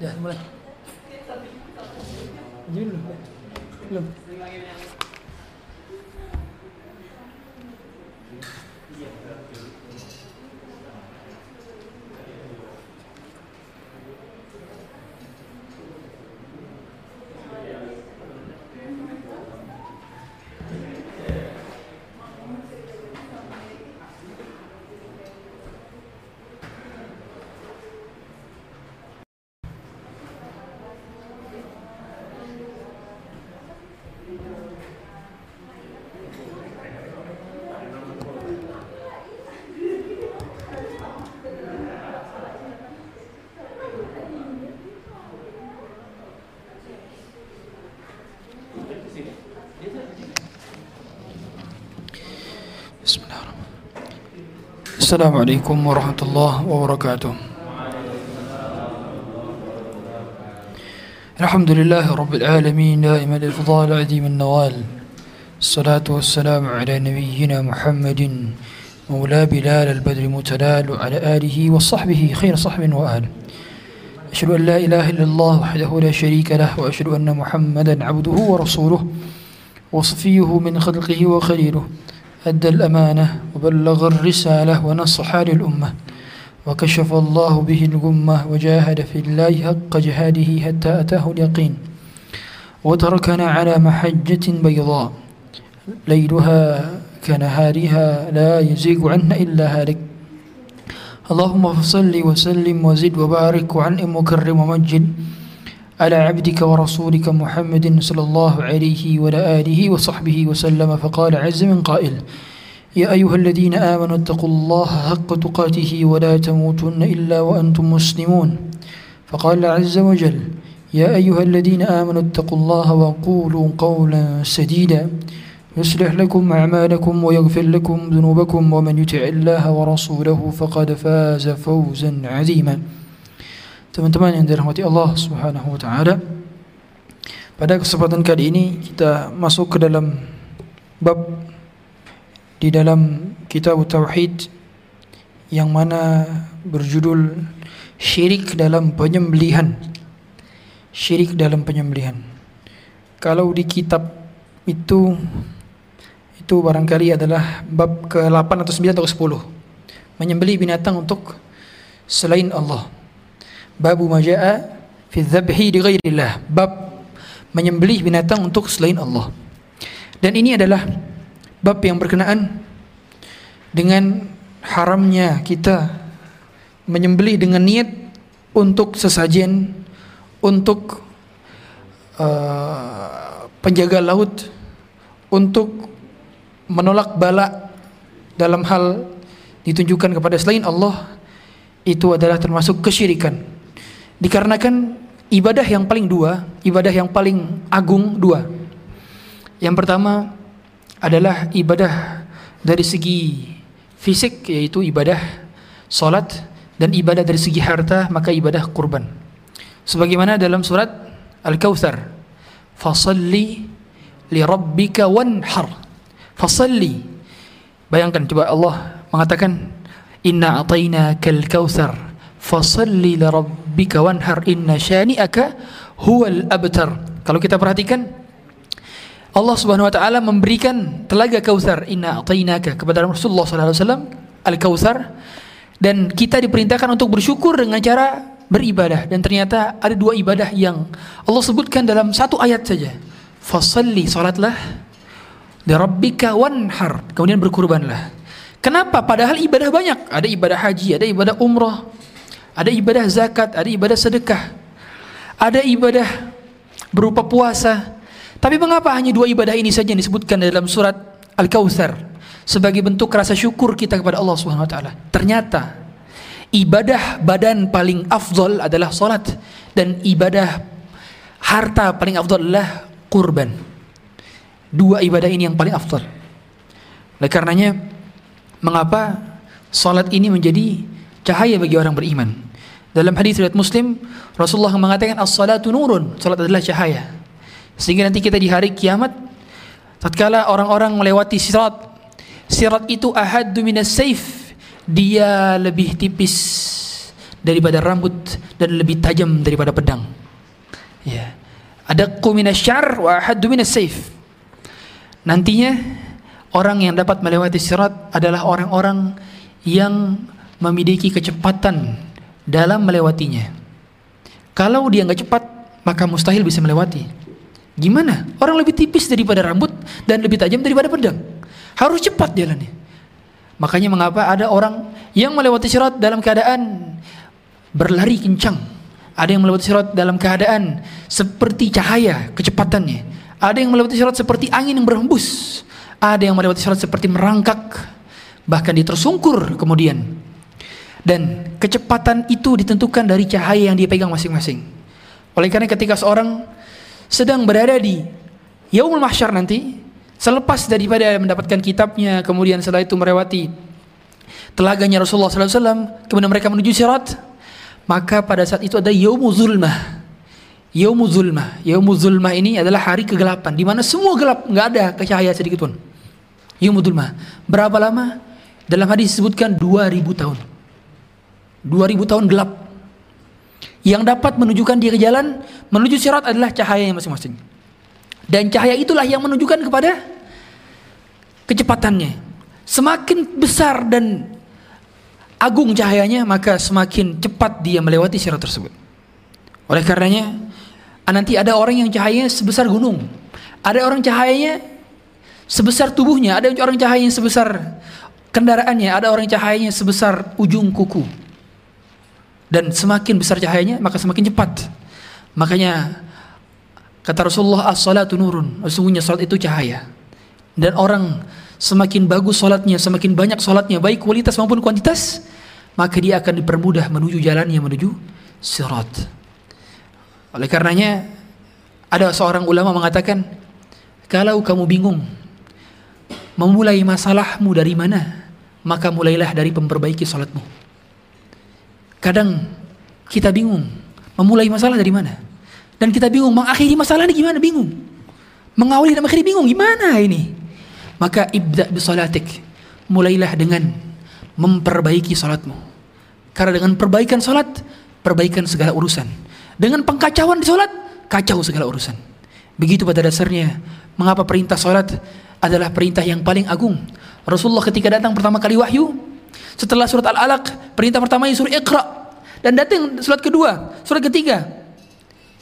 Ya, mulai. Jadi belum? Belum. السلام عليكم ورحمة الله وبركاته. الحمد لله رب العالمين دائما الفضال عديم النوال. الصلاة والسلام على نبينا محمد مولى بلال البدر متلال وعلى آله وصحبه خير صحب وآل أشهد أن لا إله إلا الله وحده لا شريك له وأشهد أن محمدا عبده ورسوله وصفيه من خلقه وخليله. أدى الأمانة وبلغ الرسالة ونصح للأمة. وكشف الله به الغمة وجاهد في الله حق جهاده حتى أتاه اليقين. وتركنا على محجة بيضاء. ليلها كنهارها لا يزيغ عنا إلا هالك. اللهم فصل وسلم وزد وبارك وعنئم وكرم ومجد. على عبدك ورسولك محمد صلى الله عليه وعلى آله وصحبه وسلم. فقال عز من قائل يا أيها الذين آمنوا اتقوا الله حق تقاته ولا تموتن إلا وأنتم مسلمون. فقال عز وجل يا أيها الذين آمنوا اتقوا الله وقولوا قولا سديدا يصلح لكم أعمالكم ويغفر لكم ذنوبكم ومن يطع الله ورسوله فقد فاز فوزا عظيما. Teman-teman yang dirahmati Allah Subhanahu wa taala. Pada kesempatan kali ini kita masuk ke dalam bab di dalam kitab tauhid yang mana berjudul syirik dalam penyembelihan. Syirik dalam penyembelihan. Kalau di kitab itu itu barangkali adalah bab ke-8 atau 9 atau ke-10. Menyembelih binatang untuk selain Allah. Babu majaa fi dzabhi li ghairillah. Bab menyembelih binatang untuk selain Allah. Dan ini adalah bab yang berkenaan dengan haramnya kita menyembelih dengan niat untuk sesajen, untuk uh, penjaga laut, untuk menolak bala dalam hal ditunjukkan kepada selain Allah itu adalah termasuk kesyirikan. Dikarenakan ibadah yang paling dua, ibadah yang paling agung dua. Yang pertama adalah ibadah dari segi fisik yaitu ibadah salat dan ibadah dari segi harta maka ibadah kurban. Sebagaimana dalam surat Al-Kautsar, "Fasalli li rabbika wanhar." Fasalli. Bayangkan coba Allah mengatakan, "Inna atainakal kautsar." Fasalli li rabbika wanhar inna syani'aka huwal abtar. Kalau kita perhatikan Allah Subhanahu wa taala memberikan telaga Kautsar inna atainaka kepada Rasulullah sallallahu alaihi wasallam al-Kautsar dan kita diperintahkan untuk bersyukur dengan cara beribadah dan ternyata ada dua ibadah yang Allah sebutkan dalam satu ayat saja. Fasalli salatlah li wanhar kemudian berkurbanlah. Kenapa? Padahal ibadah banyak. Ada ibadah haji, ada ibadah umrah, ada ibadah zakat, ada ibadah sedekah, ada ibadah berupa puasa. Tapi mengapa hanya dua ibadah ini saja yang disebutkan dalam surat Al-Kautsar sebagai bentuk rasa syukur kita kepada Allah Subhanahu wa taala? Ternyata ibadah badan paling afdol adalah salat dan ibadah harta paling afdol adalah kurban. Dua ibadah ini yang paling afdol. Oleh karenanya mengapa salat ini menjadi cahaya bagi orang beriman? Dalam hadis riwayat Muslim, Rasulullah mengatakan as-salatu nurun, salat adalah cahaya. Sehingga nanti kita di hari kiamat tatkala orang-orang melewati sirat sirat itu ahaddu minas saif dia lebih tipis daripada rambut dan lebih tajam daripada pedang. Ya. Ada minasyar wa ahaddu minas saif. Nantinya orang yang dapat melewati sirat adalah orang-orang yang memiliki kecepatan dalam melewatinya. Kalau dia nggak cepat, maka mustahil bisa melewati. Gimana? Orang lebih tipis daripada rambut dan lebih tajam daripada pedang. Harus cepat jalannya. Makanya mengapa ada orang yang melewati sirat dalam keadaan berlari kencang. Ada yang melewati sirat dalam keadaan seperti cahaya kecepatannya. Ada yang melewati sirat seperti angin yang berhembus. Ada yang melewati sirat seperti merangkak. Bahkan dia tersungkur kemudian. Dan kecepatan itu ditentukan dari cahaya yang dia pegang masing-masing. Oleh karena ketika seorang sedang berada di Yaumul Mahsyar nanti, selepas daripada mendapatkan kitabnya, kemudian setelah itu melewati telaganya Rasulullah SAW, kemudian mereka menuju sirat, maka pada saat itu ada Yaumul Zulmah. Yaumul Zulmah. Yaumul Zulmah ini adalah hari kegelapan, di mana semua gelap, nggak ada cahaya sedikit pun. Yaumul Zulmah. Berapa lama? Dalam hadis disebutkan 2000 tahun. 2000 tahun gelap. Yang dapat menunjukkan ke jalan menuju sirat adalah cahaya yang masing-masing. Dan cahaya itulah yang menunjukkan kepada kecepatannya. Semakin besar dan agung cahayanya, maka semakin cepat dia melewati sirat tersebut. Oleh karenanya, nanti ada orang yang cahayanya sebesar gunung. Ada orang cahayanya sebesar tubuhnya, ada orang cahayanya sebesar kendaraannya, ada orang cahayanya sebesar ujung kuku dan semakin besar cahayanya maka semakin cepat. Makanya kata Rasulullah as-salatu nurun. Sesungguhnya salat itu cahaya. Dan orang semakin bagus salatnya semakin banyak salatnya baik kualitas maupun kuantitas maka dia akan dipermudah menuju jalannya menuju sirat. Oleh karenanya ada seorang ulama mengatakan kalau kamu bingung memulai masalahmu dari mana maka mulailah dari memperbaiki salatmu Kadang kita bingung memulai masalah dari mana. Dan kita bingung mengakhiri masalah ini gimana bingung. Mengawali dan mengakhiri bingung gimana ini. Maka ibda bisalatik. Mulailah dengan memperbaiki salatmu. Karena dengan perbaikan salat, perbaikan segala urusan. Dengan pengkacauan di salat, kacau segala urusan. Begitu pada dasarnya mengapa perintah salat adalah perintah yang paling agung. Rasulullah ketika datang pertama kali wahyu, setelah surat Al-Alaq, perintah pertamanya surat Iqra. Dan datang surat kedua, surat ketiga.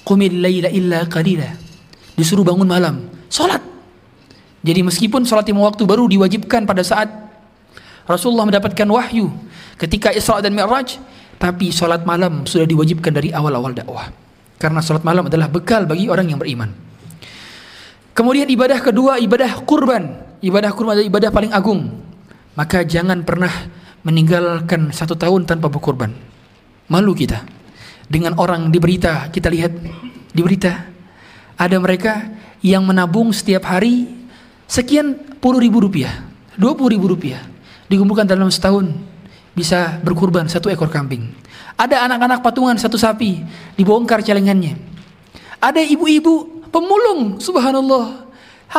Qumil laila illa qalila. Disuruh bangun malam, salat. Jadi meskipun salat lima waktu baru diwajibkan pada saat Rasulullah mendapatkan wahyu ketika Isra dan Mi'raj, tapi salat malam sudah diwajibkan dari awal-awal dakwah. Karena salat malam adalah bekal bagi orang yang beriman. Kemudian ibadah kedua ibadah kurban. Ibadah kurban adalah ibadah paling agung. Maka jangan pernah meninggalkan satu tahun tanpa berkorban. Malu kita. Dengan orang di berita, kita lihat di berita. Ada mereka yang menabung setiap hari sekian puluh ribu rupiah. Dua puluh ribu rupiah. Dikumpulkan dalam setahun. Bisa berkurban satu ekor kambing. Ada anak-anak patungan satu sapi. Dibongkar celengannya. Ada ibu-ibu pemulung. Subhanallah.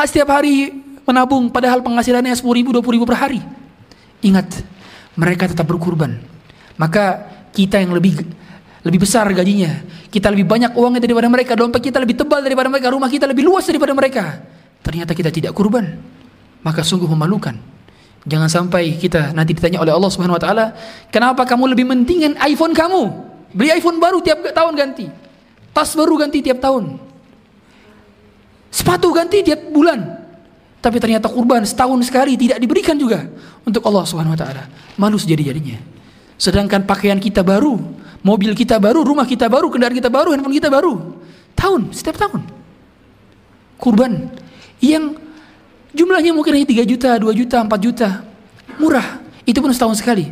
Setiap hari menabung padahal penghasilannya 10 ribu, 20 ribu per hari. Ingat, mereka tetap berkurban. Maka kita yang lebih lebih besar gajinya, kita lebih banyak uangnya daripada mereka, dompet kita lebih tebal daripada mereka, rumah kita lebih luas daripada mereka. Ternyata kita tidak kurban. Maka sungguh memalukan. Jangan sampai kita nanti ditanya oleh Allah Subhanahu wa taala, "Kenapa kamu lebih mentingin iPhone kamu? Beli iPhone baru tiap tahun ganti. Tas baru ganti tiap tahun. Sepatu ganti tiap bulan. Tapi ternyata kurban setahun sekali tidak diberikan juga untuk Allah Subhanahu wa taala. Malu sejadi-jadinya. Sedangkan pakaian kita baru, mobil kita baru, rumah kita baru, kendaraan kita baru, handphone kita baru. Tahun, setiap tahun. Kurban yang jumlahnya mungkin hanya 3 juta, 2 juta, 4 juta. Murah. Itu pun setahun sekali.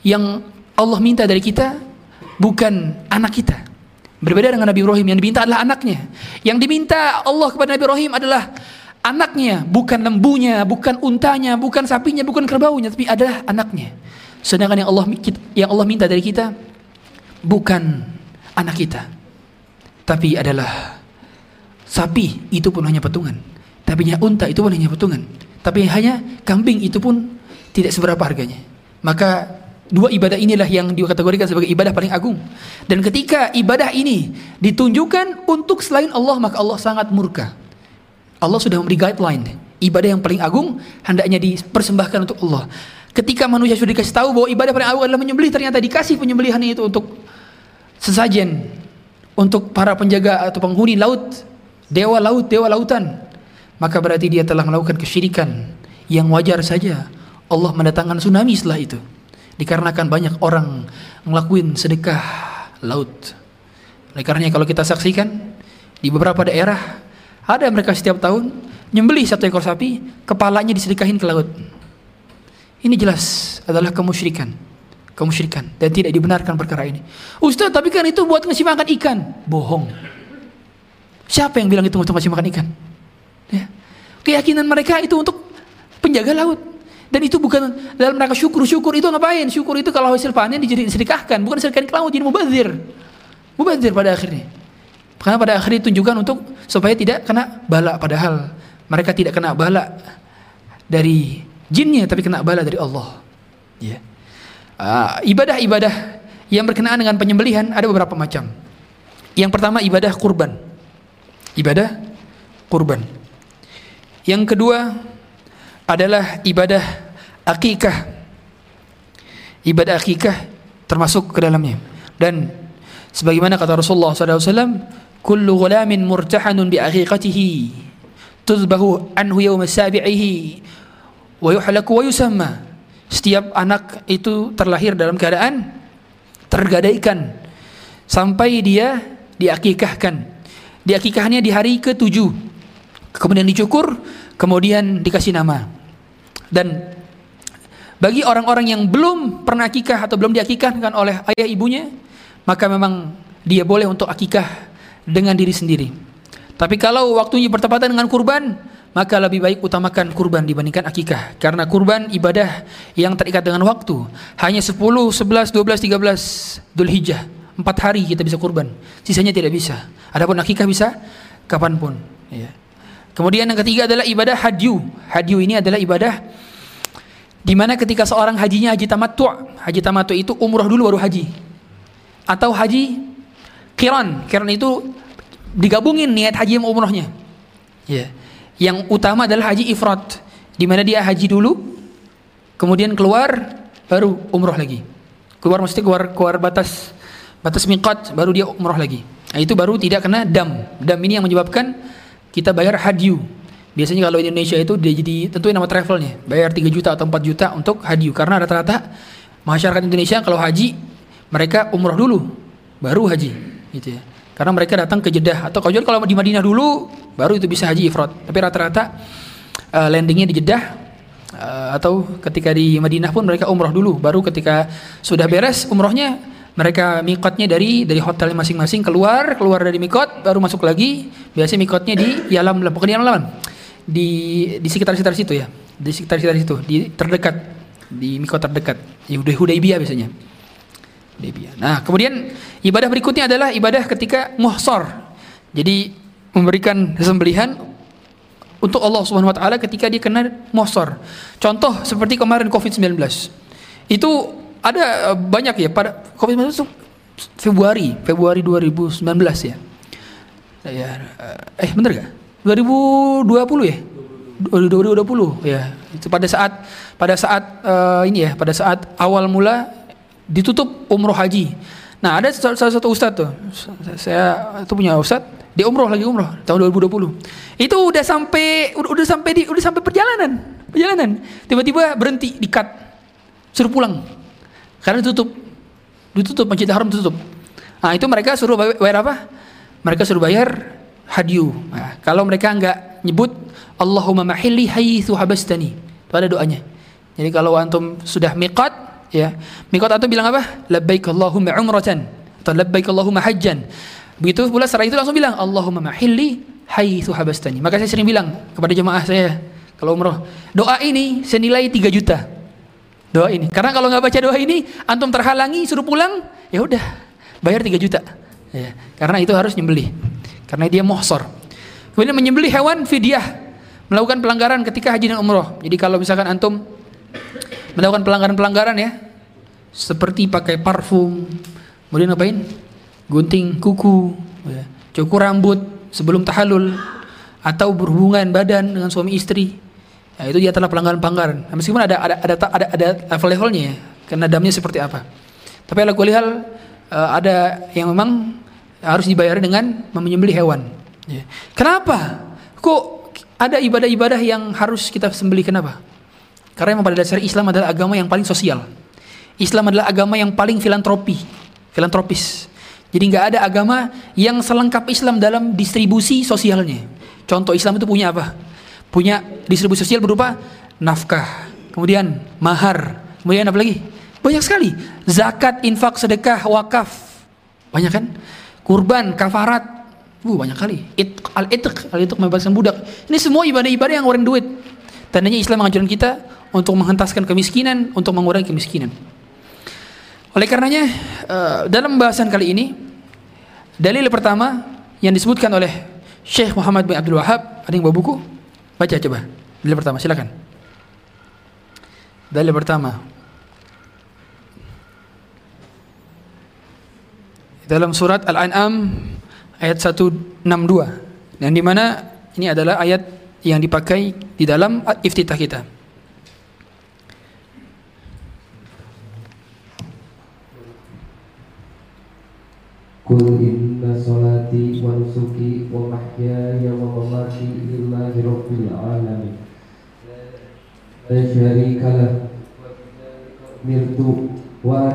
Yang Allah minta dari kita bukan anak kita. Berbeda dengan Nabi Ibrahim yang diminta adalah anaknya. Yang diminta Allah kepada Nabi Ibrahim adalah anaknya, bukan lembunya, bukan untanya, bukan sapinya, bukan kerbaunya, tapi adalah anaknya. Sedangkan yang Allah yang Allah minta dari kita bukan anak kita, tapi adalah sapi itu pun hanya patungan, tapi hanya unta itu pun hanya patungan, tapi hanya kambing itu pun tidak seberapa harganya. Maka Dua ibadah inilah yang dikategorikan sebagai ibadah paling agung. Dan ketika ibadah ini ditunjukkan untuk selain Allah, maka Allah sangat murka. Allah sudah memberi guideline. Ibadah yang paling agung hendaknya dipersembahkan untuk Allah. Ketika manusia sudah dikasih tahu bahwa ibadah paling agung adalah menyembelih, ternyata dikasih penyembelihan itu untuk sesajen, untuk para penjaga atau penghuni laut, dewa laut, dewa lautan. Maka berarti dia telah melakukan kesyirikan yang wajar saja. Allah mendatangkan tsunami setelah itu dikarenakan banyak orang ngelakuin sedekah laut. Oleh karenanya kalau kita saksikan di beberapa daerah ada mereka setiap tahun nyembelih satu ekor sapi, kepalanya disedekahin ke laut. Ini jelas adalah kemusyrikan. Kemusyrikan dan tidak dibenarkan perkara ini. Ustaz, tapi kan itu buat ngasih makan ikan. Bohong. Siapa yang bilang itu untuk ngasih makan ikan? Ya. Keyakinan mereka itu untuk penjaga laut. Dan itu bukan dalam rangka syukur. Syukur itu ngapain? Syukur itu kalau hasil panen disedekahkan, bukan disedekahkan ke laut jadi mubazir. Mubazir pada akhirnya. Karena pada akhirnya ditunjukkan untuk supaya tidak kena bala padahal mereka tidak kena bala dari jinnya tapi kena bala dari Allah. Ya. Uh, ibadah-ibadah yang berkenaan dengan penyembelihan ada beberapa macam. Yang pertama ibadah kurban. Ibadah kurban. Yang kedua adalah ibadah akikah. Ibadah akikah termasuk ke dalamnya. Dan sebagaimana kata Rasulullah SAW, "Kullu ghulamin murtahanun bi aqiqatihi tuzbahu anhu yawm sabi'ihi wa yuhlaku wa yusamma." Setiap anak itu terlahir dalam keadaan tergadaikan sampai dia diakikahkan. Diakikahnya di hari ke-7. Kemudian dicukur, kemudian dikasih nama. Dan bagi orang-orang yang belum pernah akikah atau belum diakikahkan oleh ayah ibunya, maka memang dia boleh untuk akikah dengan diri sendiri. Tapi kalau waktunya bertepatan dengan kurban, maka lebih baik utamakan kurban dibandingkan akikah. Karena kurban ibadah yang terikat dengan waktu. Hanya 10, 11, 12, 13 Dhul Hijjah. Empat hari kita bisa kurban. Sisanya tidak bisa. Adapun akikah bisa kapan pun. Ya. Kemudian yang ketiga adalah ibadah hadyu. Hadyu ini adalah ibadah di mana ketika seorang hajinya haji tamattu, haji tamattu itu umroh dulu baru haji. Atau haji kiran. Kiran itu digabungin niat haji sama umrohnya. Ya. Yang utama adalah haji ifrat, di mana dia haji dulu, kemudian keluar baru umroh lagi. Keluar maksudnya keluar keluar batas batas miqat baru dia umroh lagi. Nah, itu baru tidak kena dam. Dam ini yang menyebabkan kita bayar hadyu. Biasanya kalau di Indonesia itu dia jadi tentuin nama travelnya, bayar 3 juta atau 4 juta untuk hadyu karena rata-rata masyarakat Indonesia kalau haji mereka umroh dulu baru haji gitu ya. Karena mereka datang ke Jeddah atau kalau kalau di Madinah dulu baru itu bisa haji ifrat. Tapi rata-rata uh, landingnya di Jeddah uh, atau ketika di Madinah pun mereka umroh dulu. Baru ketika sudah beres umrohnya mereka mikotnya dari dari hotel masing-masing keluar keluar dari mikot baru masuk lagi. Biasanya mikotnya di Yalam bukan di Yalam di di sekitar-sekitar situ ya. Di sekitar-sekitar situ di terdekat. Di mikot terdekat. Di Hudaybiyah biasanya Hudaybiyah nah kemudian ibadah berikutnya adalah ibadah ketika muhsor jadi memberikan sembelihan untuk Allah Subhanahu wa taala ketika dia kena muhsor contoh seperti kemarin Covid-19 itu ada eh, banyak ya pada Covid-19 itu Februari, Februari 2019 ya. Ya, eh, eh bener gak? 2020 ya? 2020 ya. Itu pada saat pada saat uh, ini ya, pada saat awal mula ditutup umroh haji. Nah, ada salah satu ustadz tuh. Saya itu punya ustadz, dia umroh lagi umroh tahun 2020. Itu udah sampai udah, sampai di udah sampai perjalanan. Perjalanan. Tiba-tiba berhenti di cut. Suruh pulang karena ditutup. Ditutup Masjid Haram ditutup. Nah, itu mereka suruh bayar apa? Mereka suruh bayar hadyu. Nah, kalau mereka enggak nyebut Allahumma mahilli haitsu habastani. Itu ada doanya. Jadi kalau antum sudah miqat ya, miqat antum bilang apa? Labbaik Allahumma umratan atau labbaik Allahumma hajjan. Begitu pula setelah itu langsung bilang Allahumma mahilli haitsu habastani. Maka saya sering bilang kepada jemaah saya kalau umroh, doa ini senilai 3 juta doa ini. Karena kalau nggak baca doa ini, antum terhalangi suruh pulang, ya udah bayar 3 juta. Ya, karena itu harus nyembelih. Karena dia muhsor. Kemudian menyembelih hewan fidyah, melakukan pelanggaran ketika haji dan umroh. Jadi kalau misalkan antum melakukan pelanggaran-pelanggaran ya, seperti pakai parfum, kemudian ngapain? Gunting kuku, ya. cukur rambut sebelum tahalul, atau berhubungan badan dengan suami istri. Ya, itu dia telah pelanggaran-pelanggaran. Nah, meskipun ada ada ada ada, ada level-levelnya ya, karena damnya seperti apa. Tapi ala hal uh, ada yang memang harus dibayar dengan menyembelih hewan. Ya. Kenapa? Kok ada ibadah-ibadah yang harus kita sembelih kenapa? Karena memang pada dasar Islam adalah agama yang paling sosial. Islam adalah agama yang paling filantropi, filantropis. Jadi nggak ada agama yang selengkap Islam dalam distribusi sosialnya. Contoh Islam itu punya apa? Punya distribusi sosial berupa nafkah, kemudian mahar, kemudian apa lagi? Banyak sekali. Zakat, infak, sedekah, wakaf. Banyak kan? Kurban, kafarat. Uh, banyak kali. It, al-itq, al-itq membebaskan budak. Ini semua ibadah-ibadah yang ngeluarin duit. Tandanya Islam mengajarkan kita untuk menghentaskan kemiskinan, untuk mengurangi kemiskinan. Oleh karenanya uh, dalam pembahasan kali ini dalil pertama yang disebutkan oleh Syekh Muhammad bin Abdul Wahab, ada yang bawa buku? Baca coba. Dalil pertama, silakan. Dalil pertama. Dalam surat Al-An'am ayat 162 yang di mana ini adalah ayat yang dipakai di dalam iftitah kita. Inna nusuki wa mahyaya wa mamati lillahi rabbil alamin La Mirtu wa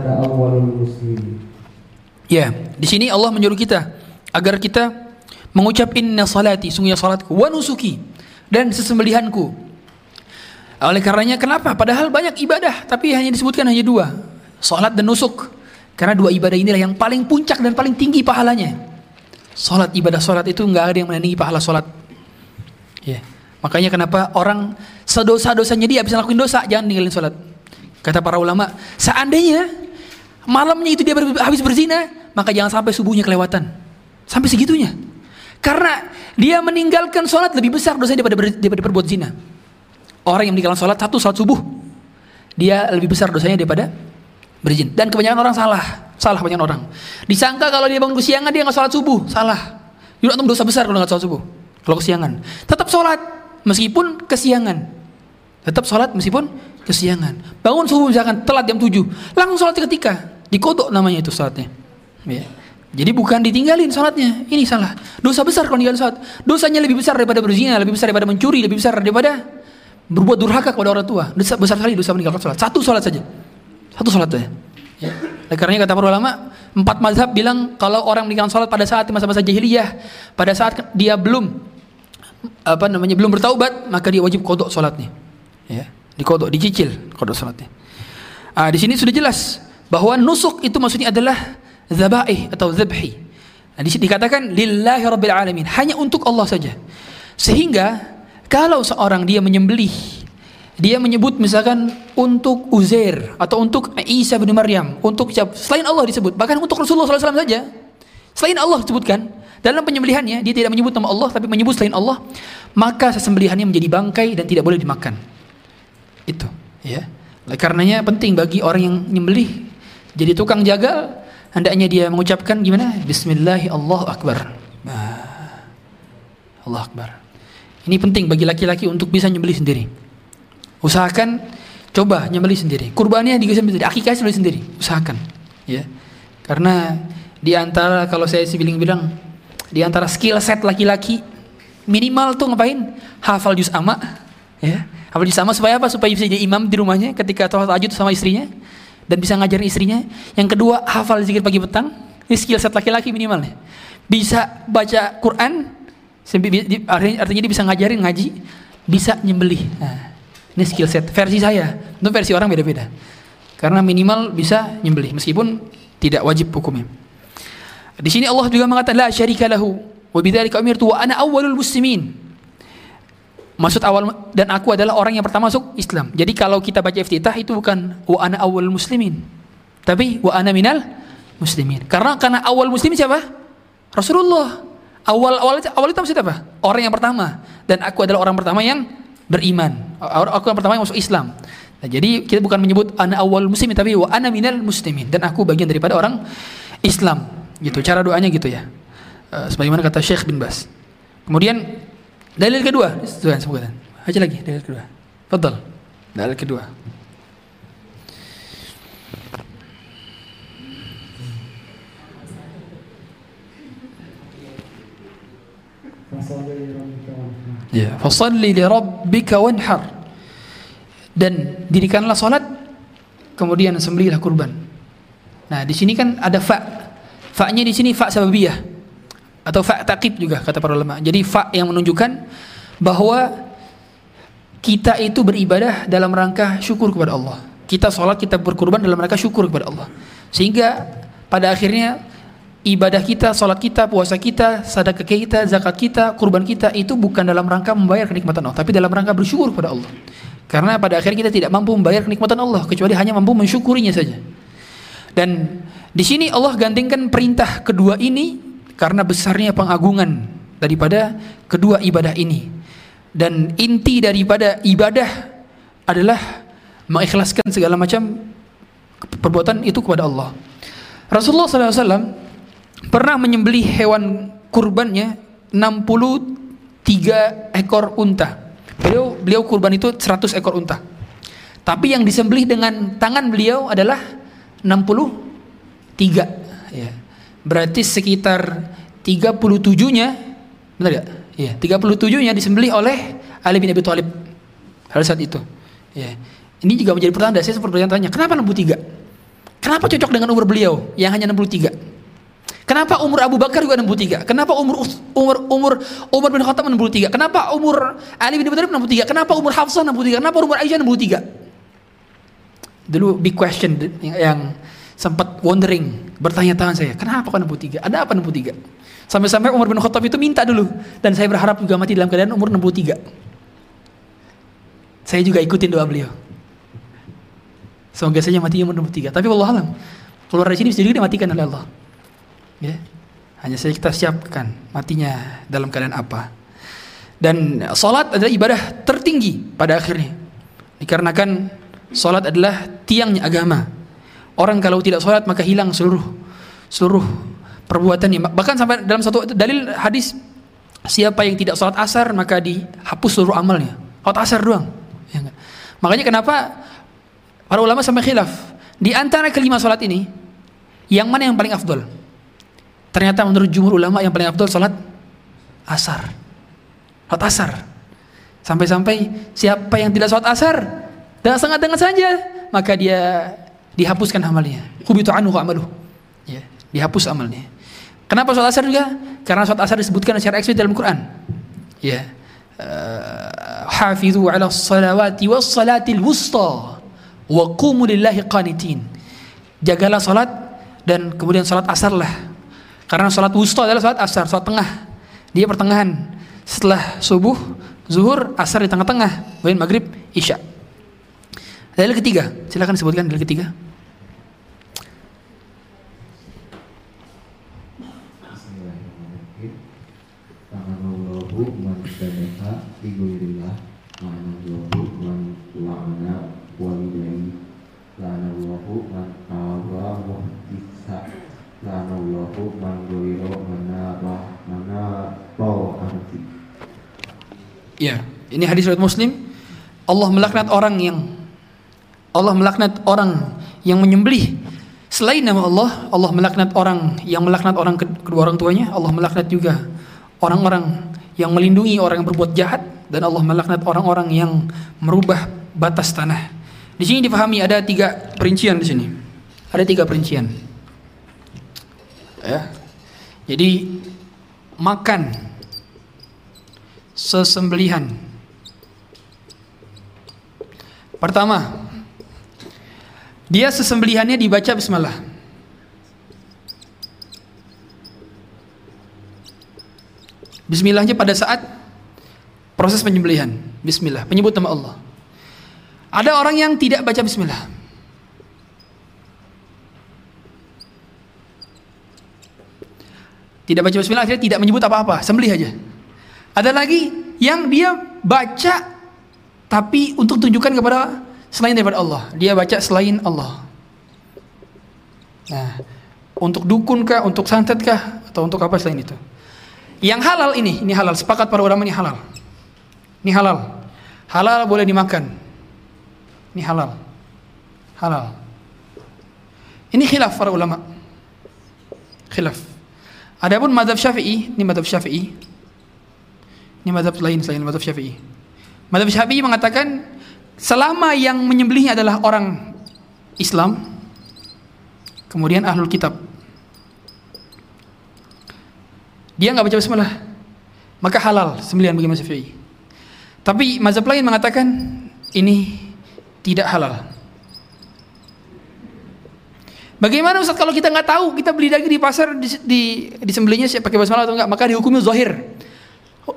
Ya, di sini Allah menyuruh kita agar kita mengucap inna salati, sungguhnya salatku, wa nusuki dan sesembelihanku. Oleh karenanya kenapa? Padahal banyak ibadah, tapi hanya disebutkan hanya dua, salat dan nusuk. Karena dua ibadah inilah yang paling puncak dan paling tinggi pahalanya. Salat ibadah salat itu nggak ada yang menandingi pahala salat. Ya. Makanya kenapa orang sedosa-dosanya dia bisa lakuin dosa, jangan ninggalin salat. Kata para ulama, seandainya malamnya itu dia habis berzina, maka jangan sampai subuhnya kelewatan. Sampai segitunya. Karena dia meninggalkan sholat lebih besar dosanya daripada, daripada berbuat zina. Orang yang meninggalkan sholat satu sholat subuh, dia lebih besar dosanya daripada berizin. Dan kebanyakan orang salah, salah kebanyakan orang. Disangka kalau dia bangun kesiangan dia nggak sholat subuh, salah. Yuk dosa besar kalau nggak sholat subuh, kalau kesiangan. Tetap sholat meskipun kesiangan. Tetap sholat meskipun kesiangan. Bangun subuh misalkan telat jam 7, langsung sholat ketika. Dikodok namanya itu sholatnya. Ya. Jadi bukan ditinggalin sholatnya, ini salah. Dosa besar kalau tinggal sholat. Dosanya lebih besar daripada berzina, lebih besar daripada mencuri, lebih besar daripada berbuat durhaka kepada orang tua. Dosa besar sekali dosa meninggalkan sholat. Satu sholat saja. Satu sholat saja. Ya. Karenanya kata para ulama, empat mazhab bilang kalau orang meninggalkan sholat pada saat masa-masa jahiliyah, pada saat dia belum apa namanya belum bertaubat, maka dia wajib kodok sholatnya. Ya, dikodok, dicicil kodok sholatnya. Ah, di sini sudah jelas bahwa nusuk itu maksudnya adalah zabaih atau zabhi. Nah, di sini dikatakan lillahi rabbil alamin, hanya untuk Allah saja. Sehingga kalau seorang dia menyembelih dia menyebut misalkan untuk Uzair atau untuk Isa bin Maryam, untuk selain Allah disebut, bahkan untuk Rasulullah SAW saja. Selain Allah disebutkan dalam penyembelihannya dia tidak menyebut nama Allah tapi menyebut selain Allah, maka sesembelihannya menjadi bangkai dan tidak boleh dimakan. Itu, ya. Oleh karenanya penting bagi orang yang menyembelih jadi tukang jagal hendaknya dia mengucapkan gimana? Bismillah Allahu Akbar. Allah Akbar. Ini penting bagi laki-laki untuk bisa nyembelih sendiri. Usahakan coba nyembeli sendiri. Kurbannya juga sendiri, akikah sendiri sendiri. Usahakan, ya. Karena di antara kalau saya sih bilang di antara skill set laki-laki minimal tuh ngapain? Hafal juz amma, ya. Hafal juz amma supaya apa? Supaya bisa jadi imam di rumahnya ketika sholat tahajud sama istrinya dan bisa ngajarin istrinya. Yang kedua, hafal zikir pagi petang. Ini skill set laki-laki minimalnya. Bisa baca Quran, artinya dia bisa ngajarin ngaji, bisa nyembelih. Nah, ini skill set versi saya. Itu versi orang beda-beda. Karena minimal bisa nyembelih meskipun tidak wajib hukumnya. Di sini Allah juga mengatakan la syarika lahu wa bidzalika umirtu wa ana awwalul muslimin. Maksud awal dan aku adalah orang yang pertama masuk Islam. Jadi kalau kita baca iftitah itu bukan wa ana awwalul muslimin. Tapi wa ana minal muslimin. Karena karena awal muslimin siapa? Rasulullah. Awal awal awal itu maksudnya apa? Orang yang pertama dan aku adalah orang pertama yang beriman. Aku yang pertama yang masuk Islam. Nah, jadi kita bukan menyebut ana awal muslimin tapi wa ana minal muslimin dan aku bagian daripada orang Islam. Gitu. Cara doanya gitu ya. Uh, sebagaimana kata Syekh bin Bas. Kemudian dalil kedua, Tuhan sebutkan. Aja lagi dalil kedua. Fadal. Dalil kedua. Ya, fasalli li rabbika wanhar. Dan dirikanlah salat kemudian sembelihlah kurban. Nah, di sini kan ada fa. Fa-nya di sini fa sababiyah atau fa taqib juga kata para ulama. Jadi fa yang menunjukkan bahwa kita itu beribadah dalam rangka syukur kepada Allah. Kita sholat, kita berkurban dalam rangka syukur kepada Allah. Sehingga pada akhirnya ibadah kita, salat kita, puasa kita, sedekah kita, zakat kita, kurban kita itu bukan dalam rangka membayar kenikmatan Allah, tapi dalam rangka bersyukur kepada Allah. Karena pada akhirnya kita tidak mampu membayar kenikmatan Allah kecuali hanya mampu mensyukurinya saja. Dan di sini Allah gandengkan perintah kedua ini karena besarnya pengagungan daripada kedua ibadah ini. Dan inti daripada ibadah adalah mengikhlaskan segala macam perbuatan itu kepada Allah. Rasulullah SAW pernah menyembelih hewan kurbannya 63 ekor unta. Beliau beliau kurban itu 100 ekor unta. Tapi yang disembelih dengan tangan beliau adalah 63 ya. Berarti sekitar 37-nya benar ya? Iya, 37-nya disembelih oleh Ali bin Abi Thalib pada saat itu. Ya. Ini juga menjadi pertanda saya seperti bertanya, kenapa 63? Kenapa cocok dengan umur beliau yang hanya 63? Kenapa umur Abu Bakar juga 63? Kenapa umur umur umur Umar bin Khattab 63? Kenapa umur Ali bin Abi Thalib 63? Kenapa umur Hafsah 63? Kenapa umur Aisyah 63? Dulu big question yang, sempat wondering, bertanya-tanya saya, kenapa kok 63? Ada apa 63? Sampai-sampai Umar bin Khattab itu minta dulu dan saya berharap juga mati dalam keadaan umur 63. Saya juga ikutin doa beliau. Semoga saja mati umur 63. Tapi Allah alam, keluar dari sini bisa juga dimatikan oleh Allah. Ya. Hanya saja kita siapkan matinya dalam keadaan apa. Dan salat adalah ibadah tertinggi pada akhirnya. Dikarenakan salat adalah tiangnya agama. Orang kalau tidak salat maka hilang seluruh seluruh perbuatannya. Bahkan sampai dalam satu dalil hadis siapa yang tidak salat asar maka dihapus seluruh amalnya. Salat asar doang. Ya Makanya kenapa para ulama sampai khilaf di antara kelima salat ini yang mana yang paling afdol? Ternyata menurut jumhur ulama yang paling afdol salat asar. Salat asar. Sampai-sampai siapa yang tidak salat asar dan sangat dengan saja maka dia dihapuskan amalnya. Kubitu anhu amaluh. Ya, dihapus amalnya. Kenapa salat asar juga? Karena salat asar disebutkan secara eksplisit dalam Quran. Ya. Uh, hafizu ala salawati was salatil wusta wa qumu qanitin. Jagalah salat dan kemudian salat asarlah karena sholat wusta adalah sholat asar, sholat tengah. Dia pertengahan. Setelah subuh, zuhur, asar di tengah-tengah. Kemudian maghrib, isya. Dalil ketiga, silakan sebutkan dalil ketiga. Ini hadis riwayat Muslim. Allah melaknat orang yang Allah melaknat orang yang menyembelih selain nama Allah, Allah melaknat orang yang melaknat orang kedua orang tuanya, Allah melaknat juga orang-orang yang melindungi orang yang berbuat jahat dan Allah melaknat orang-orang yang merubah batas tanah. Di sini dipahami ada tiga perincian di sini. Ada tiga perincian. Ya. Jadi makan sesembelihan. Pertama, dia sesembelihannya dibaca bismillah. Bismillahnya pada saat proses penyembelihan. Bismillah, penyebut nama Allah. Ada orang yang tidak baca bismillah. Tidak baca bismillah akhirnya tidak menyebut apa-apa, sembelih aja. Ada lagi yang dia baca tapi untuk tunjukkan kepada selain daripada Allah. Dia baca selain Allah. Nah, untuk dukun kah, untuk santet kah, atau untuk apa selain itu? Yang halal ini, ini halal. Sepakat para ulama ini halal. Ini halal. Halal boleh dimakan. Ini halal. Halal. Ini khilaf para ulama. Khilaf. Adapun mazhab Syafi'i, ini mazhab Syafi'i. Ini mazhab lain selain mazhab Syafi'i. Mazhab Syafi'i mengatakan selama yang menyembelihnya adalah orang Islam, kemudian ahlul kitab. Dia nggak baca bismillah, maka halal sembelihan bagi mazhab Syafi'i. Tapi mazhab lain mengatakan ini tidak halal. Bagaimana Ustaz kalau kita nggak tahu kita beli daging di pasar di, di disembelihnya pakai basmalah atau enggak maka dihukumi zahir.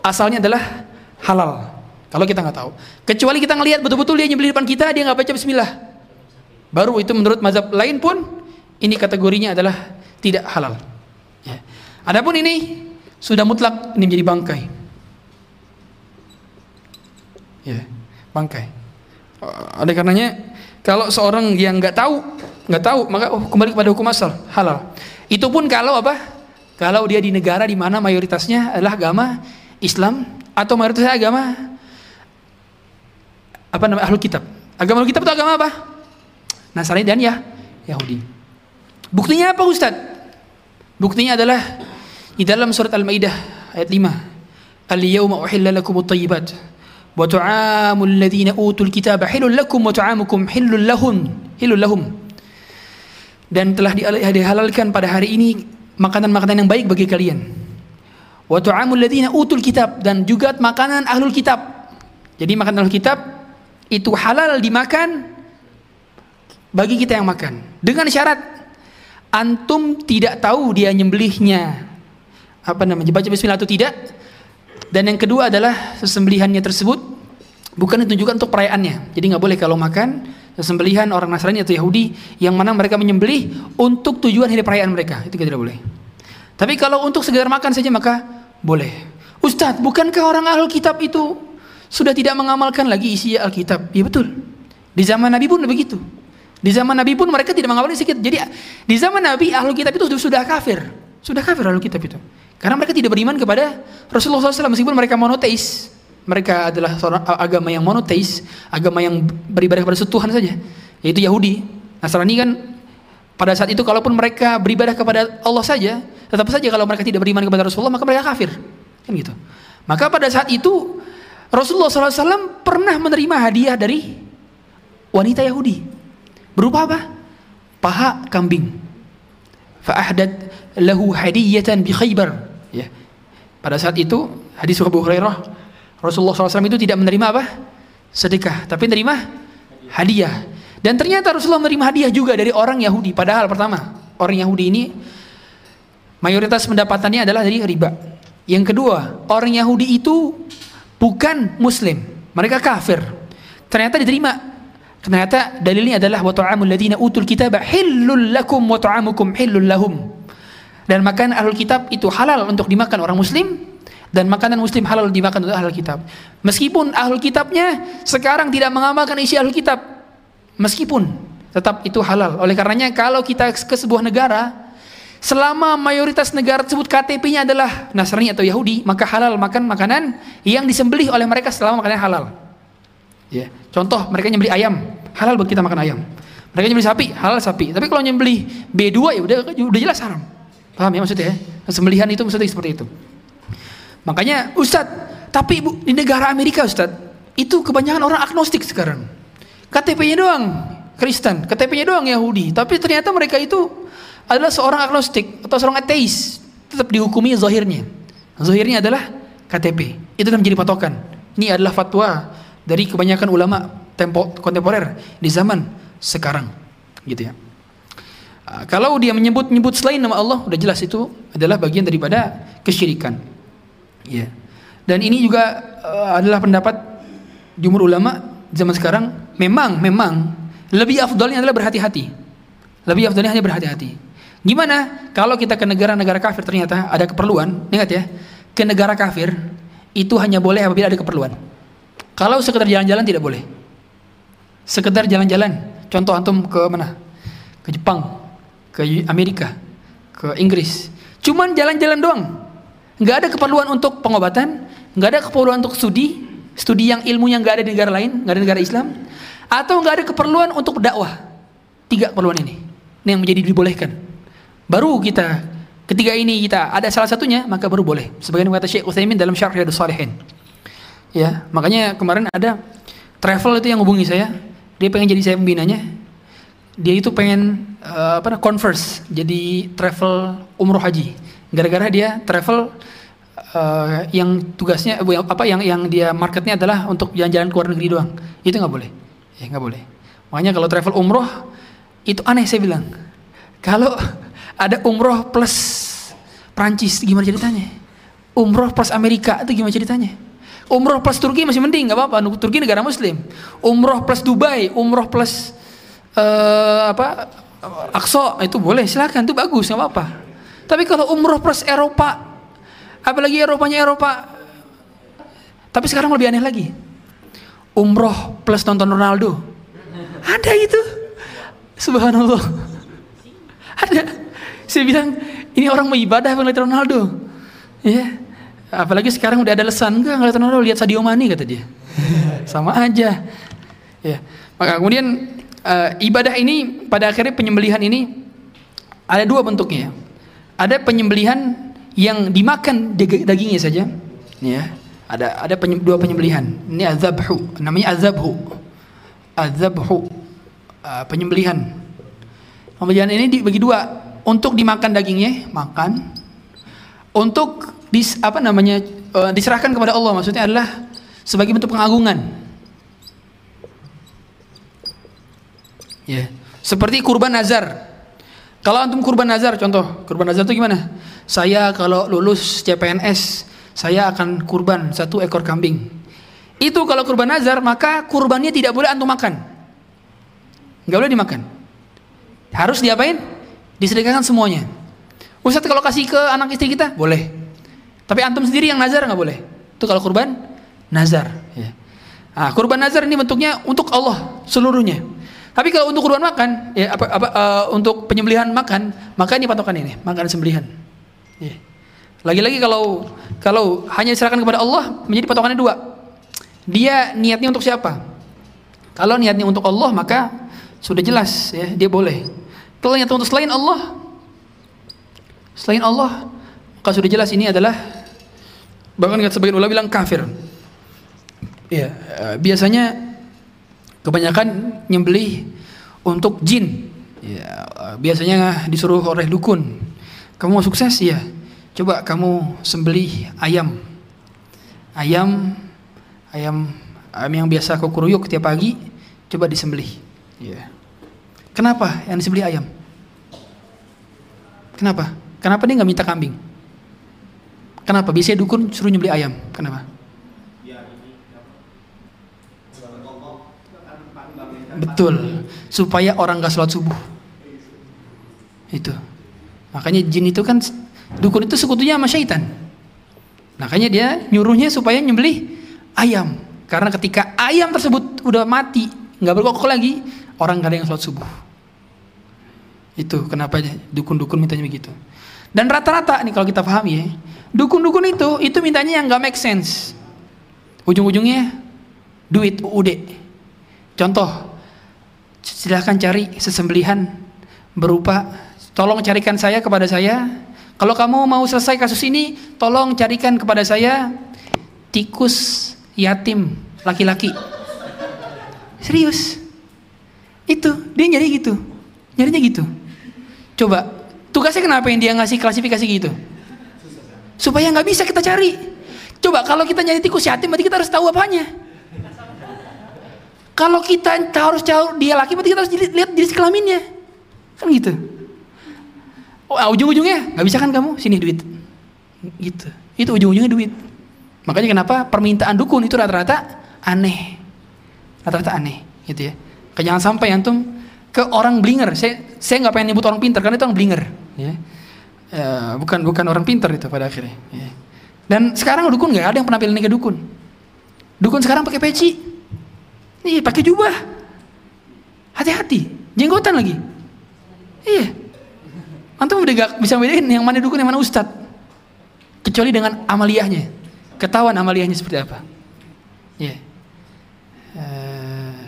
Asalnya adalah halal. Kalau kita nggak tahu. Kecuali kita ngelihat betul-betul dia nyembelih depan kita dia nggak baca bismillah. Baru itu menurut mazhab lain pun ini kategorinya adalah tidak halal. Ya. Adapun ini sudah mutlak ini menjadi bangkai. Ya, bangkai. Uh, oleh karenanya kalau seorang yang nggak tahu nggak tahu maka oh, kembali kepada hukum asal halal. Itu pun kalau apa? Kalau dia di negara di mana mayoritasnya adalah agama Islam atau mayoritasnya agama apa namanya ahlul kitab. Agama ahlul kitab itu agama apa? Nasrani dan ya Yahudi. Buktinya apa Ustaz? Buktinya adalah di dalam surat Al-Maidah ayat 5. Al-yawma uhilla lakum at-tayyibat wa tu'amul ladzina utul kitaba hilul lakum wa tu'amukum hilul lahum hilul lahum. Dan telah dihalalkan pada hari ini makanan-makanan yang baik bagi kalian. Wa tu'amul ladzina utul kitab dan juga makanan ahlul kitab. Jadi makanan ahlul kitab itu halal dimakan bagi kita yang makan. Dengan syarat antum tidak tahu dia nyembelihnya. Apa namanya? Baca bismillah atau tidak? Dan yang kedua adalah sesembelihannya tersebut bukan ditujukan untuk perayaannya. Jadi nggak boleh kalau makan sesembelihan orang Nasrani atau Yahudi yang mana mereka menyembelih untuk tujuan hari perayaan mereka. Itu tidak boleh. Tapi kalau untuk sekedar makan saja maka boleh. Ustadz bukankah orang ahli kitab itu sudah tidak mengamalkan lagi isi Alkitab ya betul di zaman Nabi pun begitu di zaman Nabi pun mereka tidak mengamalkan kitab jadi di zaman Nabi ahli kitab itu sudah kafir sudah kafir ahli kitab itu karena mereka tidak beriman kepada Rasulullah SAW meskipun mereka monoteis. Mereka adalah agama yang monoteis, agama yang beribadah kepada satu Tuhan saja, yaitu Yahudi. Nasrani kan pada saat itu kalaupun mereka beribadah kepada Allah saja, tetap saja kalau mereka tidak beriman kepada Rasulullah maka mereka kafir. Kan gitu. Maka pada saat itu Rasulullah SAW pernah menerima hadiah dari wanita Yahudi. Berupa apa? Paha kambing. Fa'ahdat lahu hadiyatan bi Khaybar ya. Pada saat itu hadis Abu Hurairah Rasulullah SAW itu tidak menerima apa? Sedekah, tapi menerima hadiah. Dan ternyata Rasulullah menerima hadiah juga dari orang Yahudi. Padahal pertama, orang Yahudi ini mayoritas pendapatannya adalah dari riba. Yang kedua, orang Yahudi itu bukan muslim. Mereka kafir. Ternyata diterima. Ternyata dalilnya adalah wa ta'amul ladina utul kitaba hillul lakum wa ta'amukum lahum. Dan makanan ahlul kitab itu halal untuk dimakan orang muslim dan makanan muslim halal dimakan untuk ahlul kitab. Meskipun ahlul kitabnya sekarang tidak mengamalkan isi ahlul kitab. Meskipun tetap itu halal. Oleh karenanya kalau kita ke sebuah negara selama mayoritas negara tersebut KTP-nya adalah Nasrani atau Yahudi, maka halal makan makanan yang disembelih oleh mereka selama makanannya halal. Ya. Contoh mereka nyembelih ayam, halal buat kita makan ayam. Mereka nyembelih sapi, halal sapi. Tapi kalau nyembelih B2 ya udah udah jelas haram. Paham ya maksudnya? Sembelihan itu maksudnya seperti itu. Makanya Ustadz, tapi bu, di negara Amerika Ustadz, itu kebanyakan orang agnostik sekarang. KTP-nya doang Kristen, KTP-nya doang Yahudi. Tapi ternyata mereka itu adalah seorang agnostik atau seorang ateis. Tetap dihukumi zahirnya. Zahirnya adalah KTP. Itu yang menjadi patokan. Ini adalah fatwa dari kebanyakan ulama tempo kontemporer di zaman sekarang. Gitu ya. Ah, kalau dia menyebut-nyebut selain nama Allah, udah jelas itu adalah bagian daripada kesyirikan. Ya. Dan ini juga uh, adalah pendapat jumhur ulama zaman sekarang. Memang, memang lebih afdolnya adalah berhati-hati. Lebih afdolnya hanya berhati-hati. Gimana kalau kita ke negara-negara kafir ternyata ada keperluan? Ingat ya, ke negara kafir itu hanya boleh apabila ada keperluan. Kalau sekedar jalan-jalan tidak boleh. sekedar jalan-jalan. Contoh antum ke mana? Ke Jepang, ke Amerika, ke Inggris. Cuman jalan-jalan doang. Nggak ada keperluan untuk pengobatan, nggak ada keperluan untuk studi, studi yang ilmunya nggak ada di negara lain, nggak ada di negara Islam, atau nggak ada keperluan untuk dakwah. Tiga keperluan ini, ini yang menjadi dibolehkan. Baru kita Ketika ini kita ada salah satunya, maka baru boleh. Sebagaimana kata Syekh Utsaimin dalam Syarh Riyadhus Shalihin. Ya, makanya kemarin ada travel itu yang hubungi saya. Dia pengen jadi saya pembinanya. Dia itu pengen uh, apa converse jadi travel umroh haji. Gara-gara dia travel uh, yang tugasnya apa yang yang dia marketnya adalah untuk jalan-jalan ke luar negeri doang. Itu nggak boleh. Ya nggak boleh. Makanya kalau travel umroh itu aneh saya bilang. Kalau ada umroh plus Prancis gimana ceritanya? Umroh plus Amerika itu gimana ceritanya? Umroh plus Turki masih mending nggak apa-apa. Turki negara Muslim. Umroh plus Dubai, umroh plus uh, apa Akso itu boleh silakan itu bagus nggak apa-apa. Tapi kalau umroh plus Eropa, apalagi Eropanya Eropa, tapi sekarang lebih aneh lagi. Umroh plus nonton Ronaldo, ada itu. Subhanallah, ada. Saya bilang, ini orang mau ibadah ngeliat Ronaldo. Ya. Apalagi sekarang udah ada lesan, enggak ngeliat Ronaldo, lihat Sadio Mane kata dia. Sama aja. Ya. Maka kemudian uh, ibadah ini pada akhirnya penyembelihan ini ada dua bentuknya. Ada penyembelihan yang dimakan dagingnya saja. Ya. Ada ada penyem, dua penyembelihan. Ini azabhu, namanya azabhu. Azabhu. Uh, penyembelihan. Penyembelihan ini dibagi dua untuk dimakan dagingnya makan. Untuk dis, apa namanya uh, diserahkan kepada Allah maksudnya adalah sebagai bentuk pengagungan. Ya yeah. seperti kurban nazar kalau antum kurban nazar contoh kurban nazar itu gimana? Saya kalau lulus CPNS saya akan kurban satu ekor kambing. Itu kalau kurban nazar maka kurbannya tidak boleh antum makan. Nggak boleh dimakan. Harus diapain Disedekahkan semuanya. Ustaz kalau kasih ke anak istri kita boleh. Tapi antum sendiri yang nazar nggak boleh. Itu kalau kurban nazar. Ya. Nah, kurban nazar ini bentuknya untuk Allah seluruhnya. Tapi kalau untuk kurban makan, ya apa, apa uh, untuk penyembelihan makan, maka ini patokan ini, makan sembelihan. Ya. Lagi-lagi kalau kalau hanya diserahkan kepada Allah, menjadi patokannya dua. Dia niatnya untuk siapa? Kalau niatnya untuk Allah, maka sudah jelas ya, dia boleh. Kalau yang untuk selain Allah, selain Allah, maka sudah jelas ini adalah bahkan sebagian ulama bilang kafir. Ya, biasanya kebanyakan nyembelih untuk jin. Ya, biasanya disuruh oleh dukun. Kamu mau sukses ya? Coba kamu sembelih ayam. Ayam ayam ayam yang biasa kau kuruyuk tiap pagi, coba disembelih. Ya. Kenapa yang disembelih ayam? Kenapa? Kenapa dia nggak minta kambing? Kenapa? Biasanya dukun suruh nyembelih ayam. Kenapa? Betul. Supaya orang gak sholat subuh. Itu. Makanya jin itu kan dukun itu sekutunya sama syaitan. Makanya dia nyuruhnya supaya nyembelih ayam. Karena ketika ayam tersebut udah mati, nggak berkokok lagi, orang gak ada yang sholat subuh. Itu kenapa dukun-dukun mintanya begitu. Dan rata-rata nih kalau kita pahami ya, dukun-dukun itu itu mintanya yang nggak make sense. Ujung-ujungnya duit UUD. Contoh, silahkan cari sesembelihan berupa tolong carikan saya kepada saya. Kalau kamu mau selesai kasus ini, tolong carikan kepada saya tikus yatim laki-laki. Serius. Itu, dia nyari gitu. Nyarinya gitu. Coba, tugasnya kenapa yang dia ngasih klasifikasi gitu? Supaya nggak bisa kita cari. Coba kalau kita nyari tikus yatim, berarti kita harus tahu apanya. Kalau kita harus tahu dia laki, berarti kita harus lihat jenis kelaminnya. Kan gitu. Oh, ah, ujung-ujungnya nggak bisa kan kamu? Sini duit. Gitu. Itu ujung-ujungnya duit. Makanya kenapa permintaan dukun itu rata-rata aneh. Rata-rata aneh, gitu ya. Jangan sampai antum ke orang blinger. Saya saya nggak pengen nyebut orang pintar karena itu orang blinger. Ya. Ya, bukan bukan orang pintar itu pada akhirnya. Ya. Dan sekarang dukun nggak ada yang penampilan ke dukun. Dukun sekarang pakai peci. Nih pakai jubah. Hati-hati, jenggotan lagi. Iya. Antum udah gak bisa bedain yang mana dukun yang mana ustad. Kecuali dengan amaliyahnya. Ketahuan amaliyahnya seperti apa. Iya. Eh,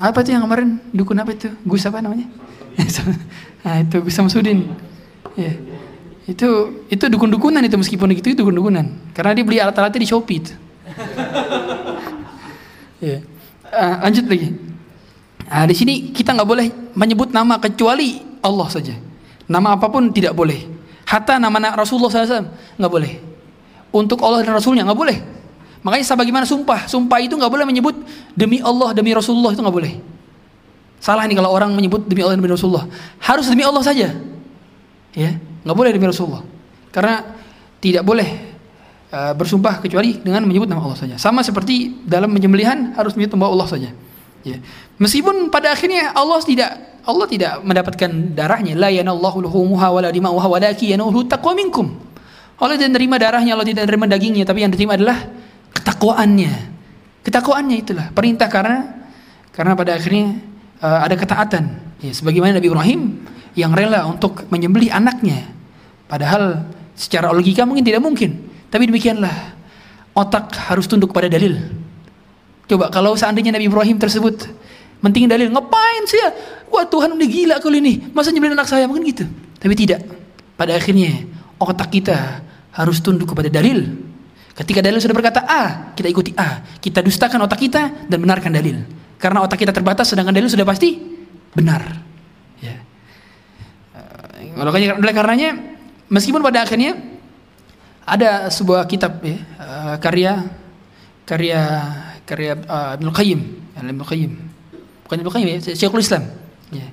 apa itu yang kemarin dukun apa itu? Gus apa namanya? nah, itu Gus Samsudin. Iya. Itu itu dukun-dukunan itu meskipun gitu itu dukun-dukunan. Karena dia beli alat-alatnya di Shopee itu. Iya. Uh, lanjut lagi. Nah, di sini kita nggak boleh menyebut nama kecuali Allah saja. Nama apa pun tidak boleh. Hatta nama Rasulullah SAW nggak boleh. Untuk Allah dan Rasulnya nggak boleh. Makanya bagaimana sumpah? Sumpah itu nggak boleh menyebut demi Allah demi Rasulullah itu nggak boleh. Salah nih kalau orang menyebut demi Allah demi Rasulullah. Harus demi Allah saja. Ya, nggak boleh demi Rasulullah. Karena tidak boleh uh, bersumpah kecuali dengan menyebut nama Allah saja. Sama seperti dalam penyembelihan harus menyebut nama Allah saja. Ya. Meskipun pada akhirnya Allah tidak Allah tidak mendapatkan darahnya. La yanallahu luhumuha wala dima'uha taqwa minkum. Allah tidak menerima darahnya, Allah tidak menerima dagingnya, tapi yang diterima adalah ketakwaannya. Ketakwaannya itulah perintah karena karena pada akhirnya uh, ada ketaatan. Ya, sebagaimana Nabi Ibrahim yang rela untuk menyembelih anaknya. Padahal secara logika mungkin tidak mungkin. Tapi demikianlah otak harus tunduk pada dalil. Coba kalau seandainya Nabi Ibrahim tersebut mentingin dalil, ngapain sih ya? Wah Tuhan udah gila kali ini, masa nyebelin anak saya mungkin gitu. Tapi tidak. Pada akhirnya otak kita harus tunduk kepada dalil. Ketika dalil sudah berkata A, kita ikuti A. Kita dustakan otak kita dan benarkan dalil. Karena otak kita terbatas, sedangkan dalil sudah pasti benar. Ya. Uh, oleh karenanya, meskipun pada akhirnya ada sebuah kitab ya, uh, karya karya karya uh, Qayyim, Ibnu Qayyim. Bukan Ibnu Qayyim ya, Syekhul Islam. Ya.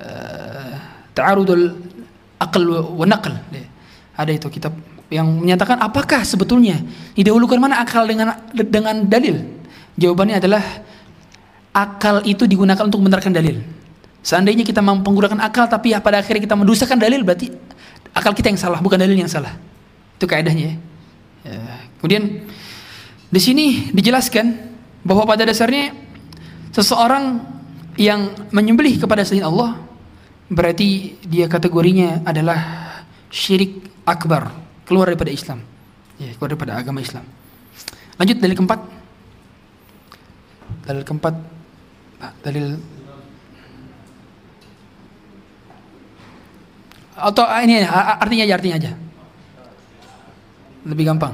Uh, Ta'arudul Aql wa Naql. Ya. Ada itu kitab yang menyatakan apakah sebetulnya didahulukan mana akal dengan dengan dalil? Jawabannya adalah akal itu digunakan untuk membenarkan dalil. Seandainya kita menggunakan akal tapi ya pada akhirnya kita mendustakan dalil berarti akal kita yang salah bukan dalil yang salah. Itu kaidahnya ya. ya. Kemudian di sini dijelaskan bahwa pada dasarnya seseorang yang menyembelih kepada selain Allah berarti dia kategorinya adalah syirik akbar, keluar daripada Islam. Ya, keluar daripada agama Islam. Lanjut dari keempat. Dalil keempat dalil atau ini artinya aja artinya aja lebih gampang.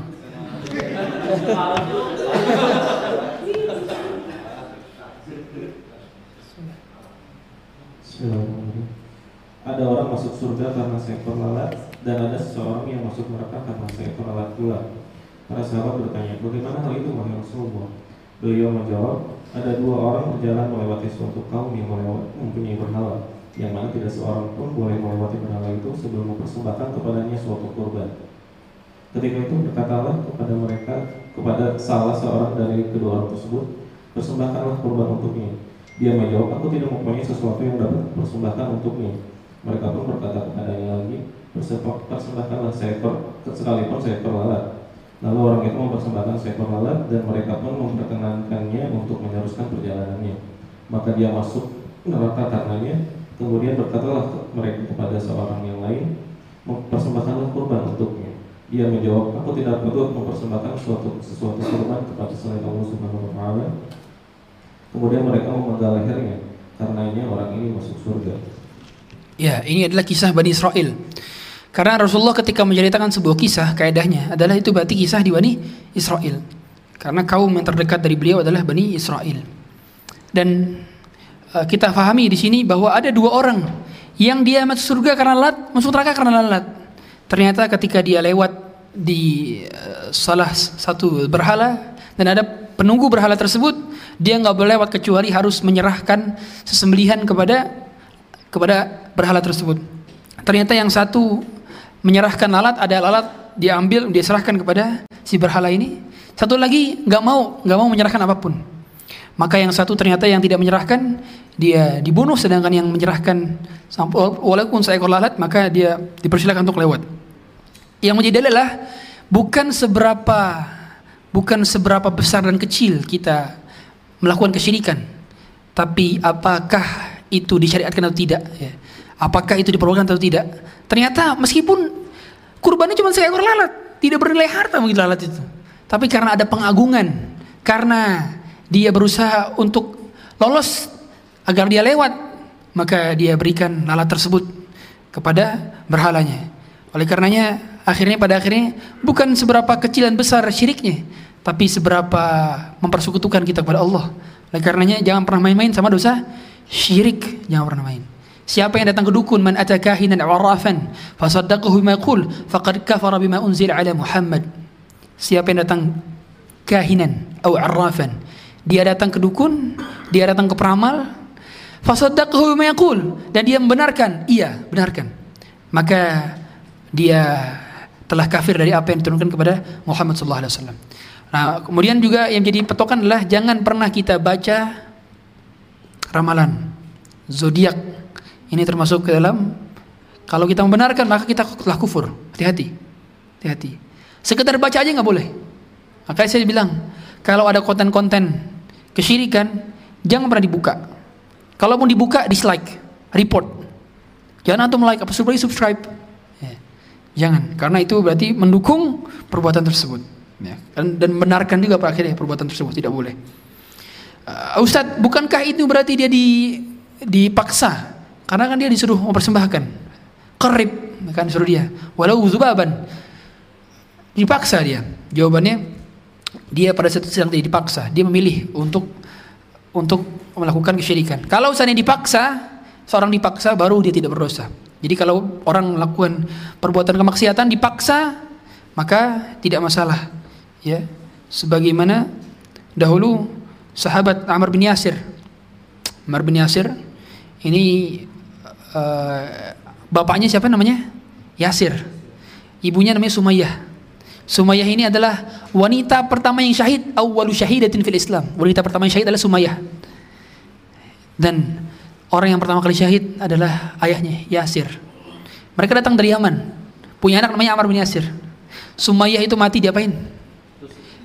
Ada orang masuk surga karena seekor lalat dan ada seseorang yang masuk neraka karena seekor lalat pula. Para sahabat bertanya, bagaimana hal itu wahai Rasulullah? Beliau menjawab, ada dua orang berjalan melewati suatu kaum yang melewat, mempunyai berhala, yang mana tidak seorang pun boleh melewati berhala itu sebelum mempersembahkan kepadanya suatu kurban. Ketika itu berkatalah kepada mereka kepada salah seorang dari kedua orang tersebut, persembahkanlah kurban untuknya. Dia menjawab, aku tidak mempunyai sesuatu yang dapat persembahkan untuknya. Mereka pun berkata kepadanya lagi, persembahkanlah seekor, sekalipun seekor lalat. Lalu orang itu mempersembahkan seekor lalat dan mereka pun memperkenankannya untuk meneruskan perjalanannya. Maka dia masuk neraka karenanya. Kemudian berkatalah mereka kepada seorang yang lain, persembahkanlah kurban untuknya. Ia menjawab, aku tidak perlu mempersembahkan suatu sesuatu kurban kepada selain Allah Subhanahu wa taala. Kemudian mereka memenggal lehernya, karenanya orang ini masuk surga. Ya, ini adalah kisah Bani Israel. Karena Rasulullah ketika menceritakan sebuah kisah, kaidahnya adalah itu berarti kisah di Bani Israel. Karena kaum yang terdekat dari beliau adalah Bani Israel. Dan uh, kita fahami di sini bahwa ada dua orang yang dia masuk surga karena lalat, masuk neraka karena lalat. Ternyata ketika dia lewat di uh, salah satu berhala dan ada penunggu berhala tersebut, dia nggak boleh lewat kecuali harus menyerahkan sesembelihan kepada kepada berhala tersebut. Ternyata yang satu menyerahkan lalat, ada lalat dia ambil, dia serahkan kepada si berhala ini. Satu lagi nggak mau, nggak mau menyerahkan apa pun. Maka yang satu ternyata yang tidak menyerahkan dia dibunuh, sedangkan yang menyerahkan walaupun seekor lalat maka dia dipersilakan untuk lewat. Yang menjadi adalah bukan seberapa bukan seberapa besar dan kecil kita melakukan kesyirikan. Tapi apakah itu disyariatkan atau tidak? Ya. Apakah itu diperbolehkan atau tidak? Ternyata meskipun kurbannya cuma seekor lalat, tidak bernilai harta mungkin lalat itu. Tapi karena ada pengagungan, karena dia berusaha untuk lolos agar dia lewat, maka dia berikan lalat tersebut kepada berhalanya. Oleh karenanya akhirnya pada akhirnya bukan seberapa kecil dan besar syiriknya, tapi seberapa mempersekutukan kita kepada Allah. Oleh karenanya jangan pernah main-main sama dosa syirik, jangan pernah main. Siapa yang datang ke dukun man ata kahinan aw arrafan fasaddaqahu bima yaqul faqad kafara bima unzila ala Muhammad. Siapa yang datang kahinan atau arrafan, dia datang ke dukun, dia datang ke peramal, fasaddaqahu bima yaqul dan dia membenarkan, iya, benarkan. Maka dia telah kafir dari apa yang diturunkan kepada Muhammad sallallahu alaihi wasallam. Nah, kemudian juga yang jadi petokan adalah jangan pernah kita baca ramalan zodiak. Ini termasuk ke dalam kalau kita membenarkan maka kita telah kufur. Hati-hati. Hati-hati. Sekedar baca aja nggak boleh. Makanya saya bilang, kalau ada konten-konten kesyirikan, jangan pernah dibuka. Kalaupun dibuka, dislike, report. Jangan antum like, apa subscribe, subscribe. Ya. Jangan, karena itu berarti mendukung perbuatan tersebut. Ya. Dan, dan benarkan juga pada akhirnya perbuatan tersebut tidak boleh. Uh, Ustadz, bukankah itu berarti dia di, dipaksa? Karena kan dia disuruh mempersembahkan. Kerip, kan disuruh dia. Walau zubaban. Dipaksa dia. Jawabannya, dia pada saat sedang dipaksa, dia memilih untuk untuk melakukan kesyirikan. Kalau seandainya dipaksa, seorang dipaksa baru dia tidak berdosa. Jadi kalau orang melakukan perbuatan kemaksiatan dipaksa, maka tidak masalah. Ya, sebagaimana dahulu sahabat Amr bin Yasir. Amr bin Yasir ini uh, bapaknya siapa namanya? Yasir. Ibunya namanya Sumayyah. Sumayyah ini adalah wanita pertama yang syahid, awwalu syahidatin fil Islam. Wanita pertama yang syahid adalah Sumayyah. Dan orang yang pertama kali syahid adalah ayahnya, Yasir. Mereka datang dari Yaman. Punya anak namanya Amr bin Yasir. Sumayyah itu mati diapain?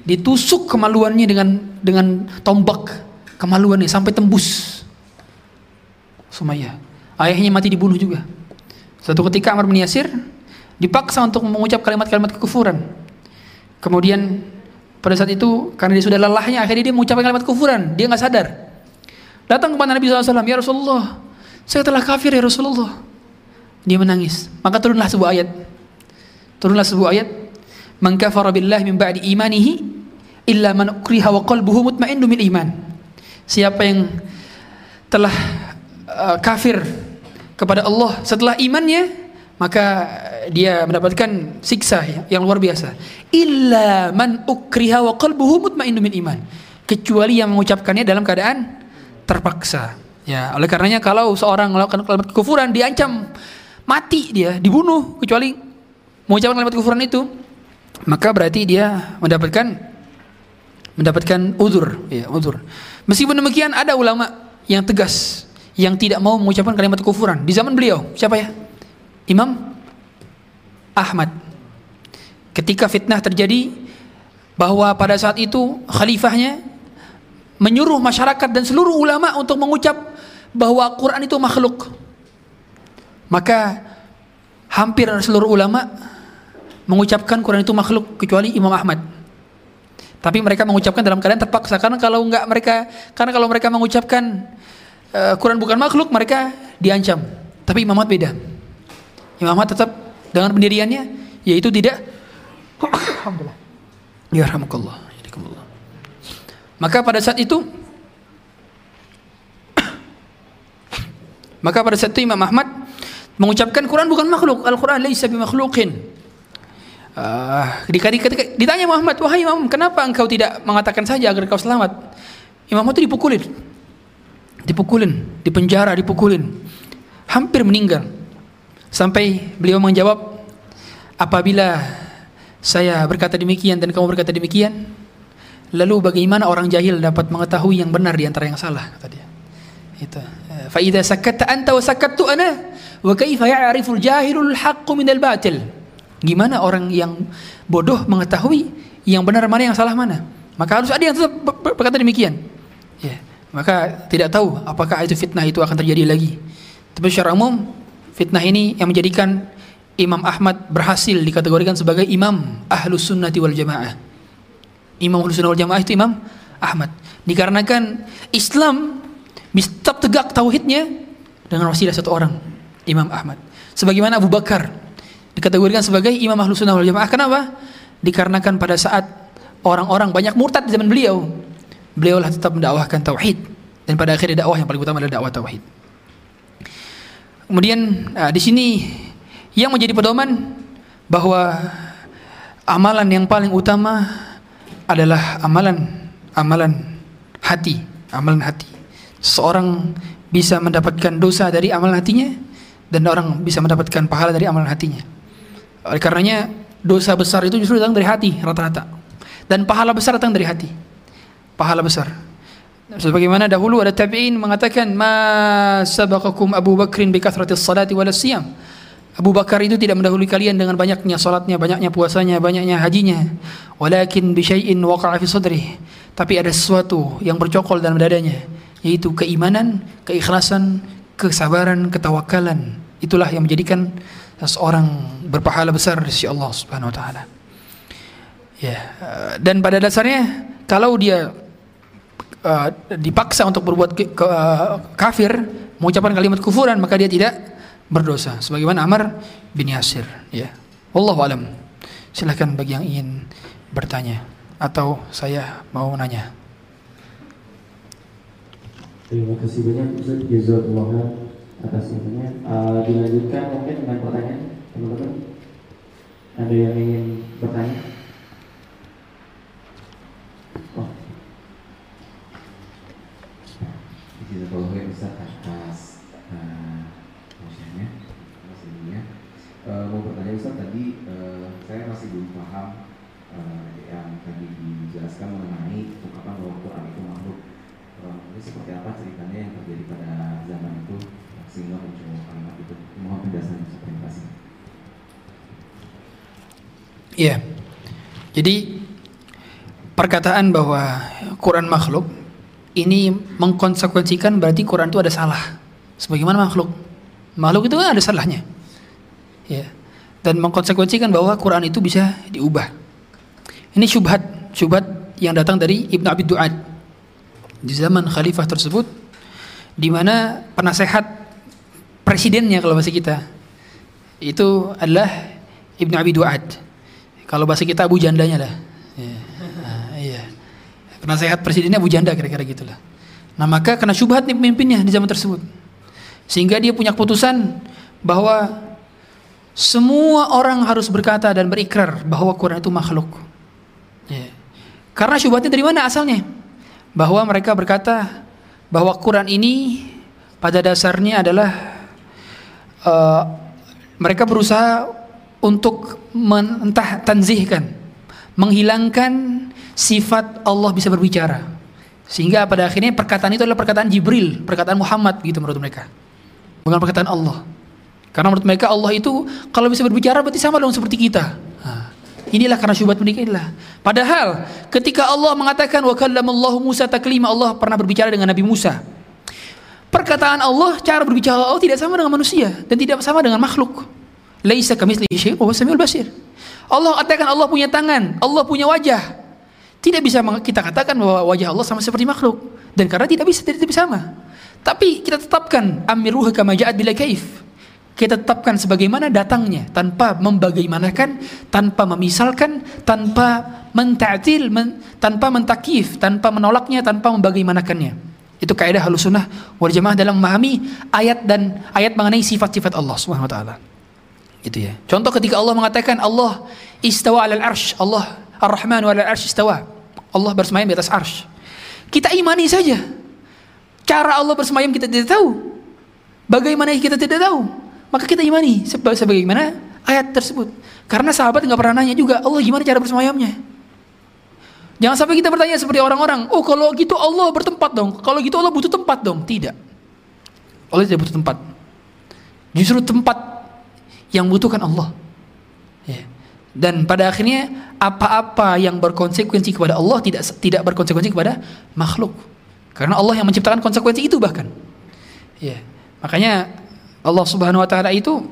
Ditusuk kemaluannya dengan dengan tombak kemaluannya sampai tembus. Sumayyah. Ayahnya mati dibunuh juga. Suatu ketika Amr bin Yasir dipaksa untuk mengucap kalimat-kalimat kekufuran. Kemudian pada saat itu karena dia sudah lelahnya akhirnya dia mengucapkan kalimat kekufuran, dia nggak sadar. Datang kepada Nabi SAW, ya Rasulullah, saya telah kafir ya Rasulullah. Dia menangis. Maka turunlah sebuah ayat. Turunlah sebuah ayat. Man kafara billahi min ba'di imanihi illa man ukriha wa qalbuhu mutmainnu bil iman. Siapa yang telah uh, kafir kepada Allah setelah imannya, maka dia mendapatkan siksa yang luar biasa. Illa man ukriha wa qalbuhu mutmainnu bil iman. Kecuali yang mengucapkannya dalam keadaan terpaksa. Ya, oleh karenanya kalau seorang melakukan kalimat kekufuran diancam mati dia, dibunuh kecuali mengucapkan kalimat kekufuran itu, maka berarti dia mendapatkan mendapatkan uzur, ya, uzur. Meskipun demikian ada ulama yang tegas yang tidak mau mengucapkan kalimat kekufuran di zaman beliau. Siapa ya? Imam Ahmad. Ketika fitnah terjadi bahwa pada saat itu khalifahnya menyuruh masyarakat dan seluruh ulama untuk mengucap bahwa Quran itu makhluk. Maka hampir seluruh ulama mengucapkan Quran itu makhluk kecuali Imam Ahmad. Tapi mereka mengucapkan dalam keadaan terpaksa karena kalau enggak mereka karena kalau mereka mengucapkan uh, Quran bukan makhluk mereka diancam. Tapi Imam Ahmad beda. Imam Ahmad tetap dengan pendiriannya yaitu tidak Alhamdulillah. Ya. Maka pada saat itu Maka pada saat itu Imam Ahmad mengucapkan Quran bukan makhluk, Al-Quran laisa bimakhluqin. Uh, ketika, ketika ditanya Muhammad, wahai Imam, kenapa engkau tidak mengatakan saja agar kau selamat? Imam Ahmad itu dipukulin, dipukulin, dipenjara, dipukulin, hampir meninggal. Sampai beliau menjawab, apabila saya berkata demikian dan kamu berkata demikian, lalu bagaimana orang jahil dapat mengetahui yang benar di antara yang salah? Kata dia. Itu. Fa idza sakatta anta wa sakattu ana wa kaifa ya'rifu al-jahilul haqqu min al-batil? Gimana orang yang bodoh mengetahui yang benar mana yang salah mana? Maka harus ada yang tetap berkata demikian. Ya. Maka tidak tahu apakah itu fitnah itu akan terjadi lagi. Tapi secara umum fitnah ini yang menjadikan Imam Ahmad berhasil dikategorikan sebagai imam ahlus sunnati wal jamaah. Imam ahlus sunnah wal jamaah itu Imam Ahmad. Dikarenakan Islam tetap tegak tauhidnya dengan wasilah satu orang, Imam Ahmad. Sebagaimana Abu Bakar dikategorikan sebagai imam ahlus sunnah wal jamaah. Kenapa? Dikarenakan pada saat orang-orang banyak murtad di zaman beliau, beliau lah tetap mendakwahkan tauhid dan pada akhirnya dakwah yang paling utama adalah dakwah tauhid. Kemudian uh, di sini yang menjadi pedoman bahwa amalan yang paling utama adalah amalan amalan hati, amalan hati. Seorang bisa mendapatkan dosa dari amalan hatinya dan orang bisa mendapatkan pahala dari amalan hatinya. Oleh karenanya dosa besar itu justru datang dari hati rata-rata dan pahala besar datang dari hati. Pahala besar. Sebagaimana dahulu ada tabi'in mengatakan ma sabaqakum Abu Bakrin bi kathratis salati wal siyam. Abu Bakar itu tidak mendahului kalian dengan banyaknya salatnya, banyaknya puasanya, banyaknya hajinya. Walakin bi syai'in waqa'a fi sadri. Tapi ada sesuatu yang bercokol dalam dadanya, yaitu keimanan, keikhlasan, kesabaran, ketawakalan. Itulah yang menjadikan seorang berpahala besar di sisi Allah Subhanahu wa taala. Ya, dan pada dasarnya kalau dia uh, dipaksa untuk berbuat ke, ke, uh, kafir, mengucapkan kalimat kufuran, maka dia tidak berdosa. Sebagaimana Amr bin Yasir. Ya, Allah alam. Silahkan bagi yang ingin bertanya atau saya mau nanya. Terima kasih banyak Ustaz Jazakallah atas infonya. Uh, dilanjutkan mungkin dengan pertanyaan teman-teman. Ada yang ingin bertanya? Oh, Jazakallah khair Ustaz atas uh, maksudnya maksudnya uh, mau bertanya Ustaz tadi uh, saya masih belum paham uh, yang tadi dijelaskan mengenai ungkapan bahwa Quran itu makhluk. Uh, ini seperti apa ceritanya yang terjadi pada zaman itu sehingga muncul kalimat itu? Mohon penjelasan terima kasih. Iya. Jadi perkataan bahwa Quran makhluk ini mengkonsekuensikan berarti Quran itu ada salah. Sebagaimana makhluk. Makhluk itu kan ada salahnya. Ya. Dan mengkonsekuensikan bahwa Quran itu bisa diubah. Ini syubhat, syubhat yang datang dari Ibnu Abi Duad. Di zaman khalifah tersebut di mana penasehat presidennya kalau bahasa kita itu adalah Ibnu Abi Duad. Kalau bahasa kita Abu Jandanya lah. Penasehat presidennya Abu Janda kira-kira gitulah. Nah maka kena syubhat nih pemimpinnya di zaman tersebut. Sehingga dia punya keputusan bahwa semua orang harus berkata dan berikrar bahwa Quran itu makhluk. Ya. Karena syubhatnya dari mana asalnya? Bahwa mereka berkata bahwa Quran ini pada dasarnya adalah uh, mereka berusaha untuk men, entah tanzihkan, menghilangkan sifat Allah bisa berbicara. Sehingga pada akhirnya perkataan itu adalah perkataan Jibril, perkataan Muhammad gitu menurut mereka. Bukan perkataan Allah. Karena menurut mereka Allah itu kalau bisa berbicara berarti sama dong seperti kita. Inilah karena syubhat mereka inilah. Padahal ketika Allah mengatakan wa kallamallahu Musa taklima Allah pernah berbicara dengan Nabi Musa. Perkataan Allah, cara berbicara Allah tidak sama dengan manusia dan tidak sama dengan makhluk. Laisa kamitslihi syai'un wa basir. Allah katakan Allah punya tangan, Allah punya wajah. Tidak bisa kita katakan bahwa wajah Allah sama seperti makhluk dan karena tidak bisa tidak, sama. Tapi kita tetapkan amiruhu kama ja'at bila kaif. Kita tetapkan sebagaimana datangnya tanpa membagaimanakan, tanpa memisalkan, tanpa menta'til, men, tanpa mentakif, tanpa menolaknya, tanpa membagaimanakannya. Itu kaidah halus sunnah wal jamaah dalam memahami ayat dan ayat mengenai sifat-sifat Allah Subhanahu wa taala. Itu ya. Contoh ketika Allah mengatakan Allah istawa 'alal arsh, Allah Ar-Rahman 'alal arsh istawa. Allah bersemayam di atas arsh. Kita imani saja. Cara Allah bersemayam kita tidak tahu. Bagaimana kita tidak tahu. Maka kita imani sebagaimana ayat tersebut. Karena sahabat nggak pernah nanya juga Allah gimana cara bersemayamnya. Jangan sampai kita bertanya seperti orang-orang, oh kalau gitu Allah bertempat dong, kalau gitu Allah butuh tempat dong. Tidak. Allah tidak butuh tempat. Justru tempat yang butuhkan Allah. Dan pada akhirnya apa-apa yang berkonsekuensi kepada Allah tidak tidak berkonsekuensi kepada makhluk. Karena Allah yang menciptakan konsekuensi itu bahkan. Ya. Makanya Allah Subhanahu wa taala itu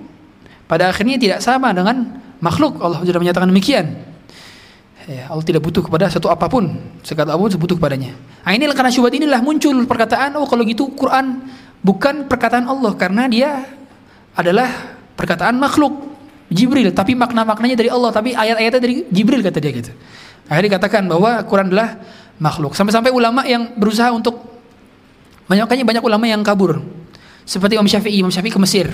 pada akhirnya tidak sama dengan makhluk. Allah sudah menyatakan demikian. Ya, Allah tidak butuh kepada satu apa pun, sekat apa pun butuh kepadanya. Nah, inilah karena syubhat inilah muncul perkataan, oh kalau gitu Quran bukan perkataan Allah karena dia adalah perkataan makhluk Jibril, tapi makna-maknanya dari Allah, tapi ayat-ayatnya dari Jibril kata dia gitu. Akhirnya dikatakan bahwa Quran adalah makhluk. Sampai-sampai ulama yang berusaha untuk makanya banyak ulama yang kabur. Seperti Imam Syafi'i, Imam Syafi'i ke Mesir.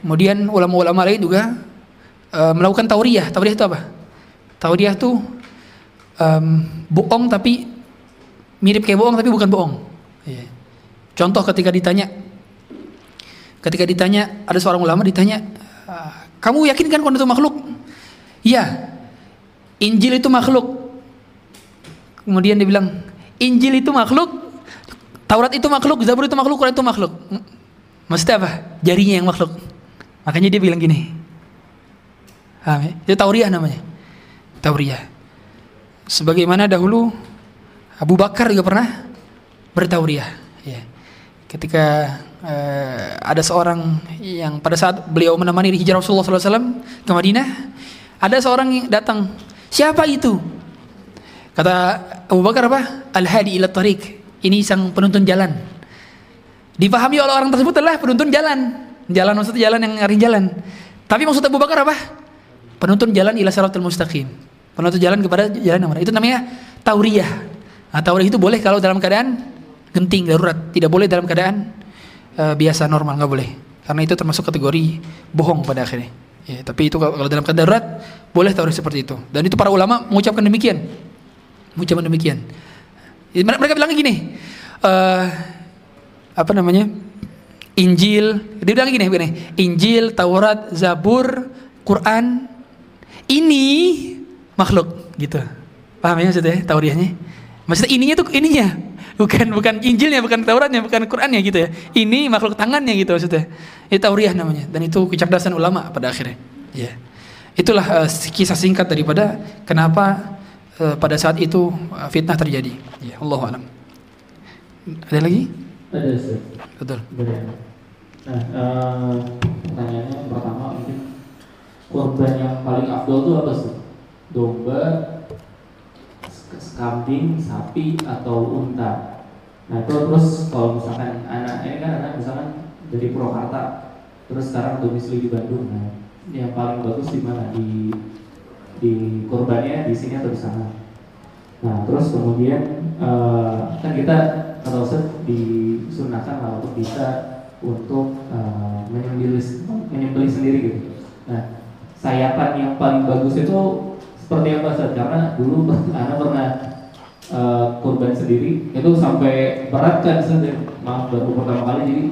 Kemudian ulama-ulama lain juga uh, melakukan tauriyah. Tauriyah itu apa? Tauriyah itu um, bohong tapi mirip kayak bohong tapi bukan bohong. Yeah. Contoh ketika ditanya, ketika ditanya ada seorang ulama ditanya, kamu yakin kan Quran itu makhluk? Iya. Injil itu makhluk. Kemudian dia bilang, Injil itu makhluk, Taurat itu makhluk, Zabur itu makhluk, Quran itu makhluk. Maksudnya apa? Jarinya yang makhluk. Makanya dia bilang gini. Paham ya? Itu tauriah namanya. Tauriah. Sebagaimana dahulu Abu Bakar juga pernah bertauriah. Ya. Ketika uh, ada seorang yang pada saat beliau menemani hijrah Rasulullah SAW ke Madinah, ada seorang yang datang. Siapa itu? Kata Abu Bakar apa? Al-Hadi ila Tariq. Ini sang penuntun jalan. Dipahami oleh orang tersebut adalah penuntun jalan. Jalan maksudnya jalan yang ngari jalan. Tapi maksud Abu Bakar apa? Penuntun jalan ila siratal mustaqim. Penuntun jalan kepada jalan yang mana? Itu namanya tauriyah. Nah, tauriyah itu boleh kalau dalam keadaan genting darurat, tidak boleh dalam keadaan uh, biasa normal nggak boleh. Karena itu termasuk kategori bohong pada akhirnya. Ya, tapi itu kalau dalam keadaan darurat boleh tauriyah seperti itu. Dan itu para ulama mengucapkan demikian. Mengucapkan demikian. Mereka bilang gini, uh, apa namanya? Injil, dia bilang gini, begini, Injil, Taurat, Zabur, Quran, ini makhluk, gitu. Paham ya maksudnya, tauriahnya? Maksudnya ininya tuh ininya, bukan bukan Injilnya, bukan Tauratnya, bukan Qurannya gitu ya. Ini makhluk tangannya gitu maksudnya. Itu tauriah namanya, dan itu kecerdasan ulama pada akhirnya. Ya, itulah uh, kisah singkat daripada kenapa uh, pada saat itu uh, fitnah terjadi. Ya, Allah alam. Ada lagi? Ada Ustaz. Betul. Nah, uh, pertanyaannya pertama mungkin korban yang paling afdol itu apa sih? Domba, kambing, sapi atau unta. Nah itu terus kalau misalkan anak ini kan anak misalkan dari Purwakarta, terus sekarang domisili di Bandung. Nah, yang paling bagus di mana? Di di korbannya di sini atau di sana? Nah terus kemudian uh, kan kita kalau disunahkan lah untuk bisa untuk uh, menyembelih menyembelih sendiri gitu. Nah, sayapan yang paling bagus itu seperti apa Ustaz? Karena dulu anak pernah uh, kurban sendiri itu sampai berat kan Ustaz. Maaf baru pertama kali jadi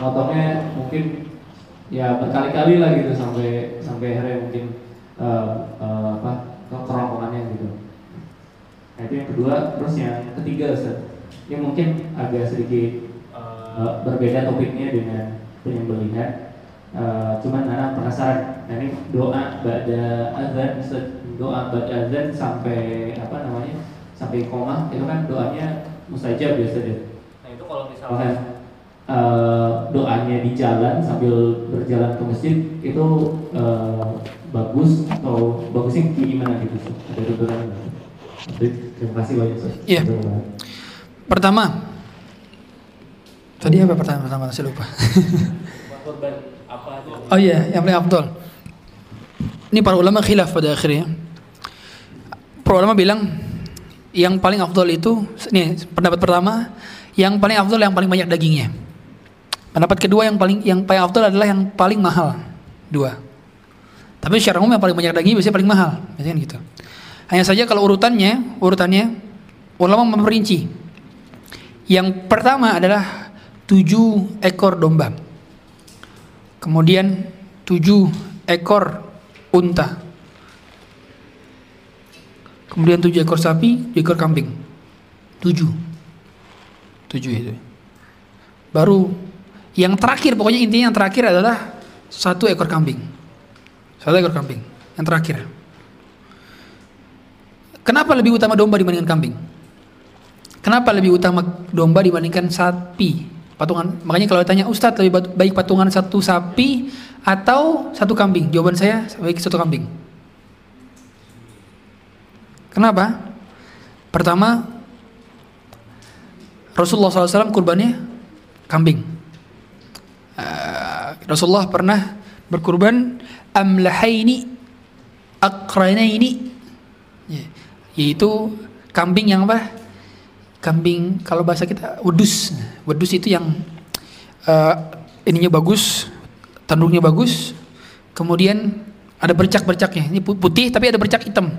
motongnya mungkin ya berkali-kali lah gitu sampai sampai akhirnya mungkin uh, uh, apa kerongkongannya gitu. Nah itu yang kedua, terus yang ketiga Ustaz, ini mungkin agak sedikit uh, berbeda topiknya dengan penyembelihan. Uh, cuman anak penasaran, nah, ini doa pada azan, doa pada azan sampai apa namanya sampai koma itu kan doanya mustajab biasa deh. Nah itu kalau misalnya uh, doanya di jalan sambil berjalan ke masjid itu uh, bagus atau bagusnya gimana gitu? Ada tuturan? Terima kasih banyak. Iya. Pertama, Tadi apa pertanyaan pertama? Saya lupa. Oh iya, yang paling abdul. Ini para ulama khilaf pada akhirnya. Para ulama bilang yang paling abdul itu, ini pendapat pertama, yang paling abdul yang paling banyak dagingnya. Pendapat kedua yang paling yang paling abdul adalah yang paling mahal. Dua. Tapi secara umum yang paling banyak daging biasanya paling mahal, biasanya gitu. Hanya saja kalau urutannya, urutannya ulama memperinci. Yang pertama adalah tujuh ekor domba. Kemudian tujuh ekor unta. Kemudian tujuh ekor sapi, tujuh ekor kambing. Tujuh. Tujuh itu. Baru yang terakhir, pokoknya intinya yang terakhir adalah satu ekor kambing. Satu ekor kambing. Yang terakhir. Kenapa lebih utama domba dibandingkan kambing? Kenapa lebih utama domba dibandingkan sapi? Patungan. Makanya kalau ditanya Ustadz lebih baik patungan satu sapi atau satu kambing? Jawaban saya baik satu kambing. Kenapa? Pertama, Rasulullah SAW kurbannya kambing. Eh, Rasulullah pernah berkurban amlahaini akranaini Ya, yaitu kambing yang apa? Kambing kalau bahasa kita wedus. Wedus itu yang eh, ininya bagus, tanduknya bagus, kemudian ada bercak-bercaknya. Ini pu- putih tapi ada bercak hitam.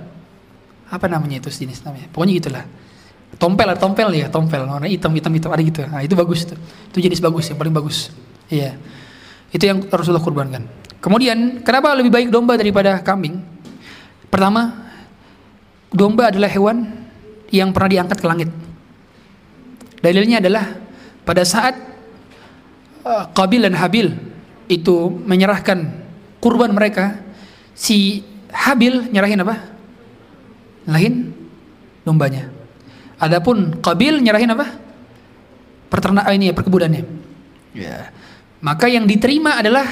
Apa namanya itu jenis namanya? Pokoknya gitulah. Tompel, ada tompel ya, tompel. Warna hitam, hitam, hitam ada gitu. Nah, itu bagus itu. Itu jenis bagus yang paling bagus. Iya. Itu yang Rasulullah kurbankan. Kemudian, kenapa lebih baik domba daripada kambing? Pertama, domba adalah hewan yang pernah diangkat ke langit. Dalilnya adalah pada saat uh, Qabil dan Habil itu menyerahkan kurban mereka, si Habil nyerahin apa? Nyerahin dombanya. Adapun Qabil nyerahin apa? Peternak ini ya perkebunannya. Ya. Maka yang diterima adalah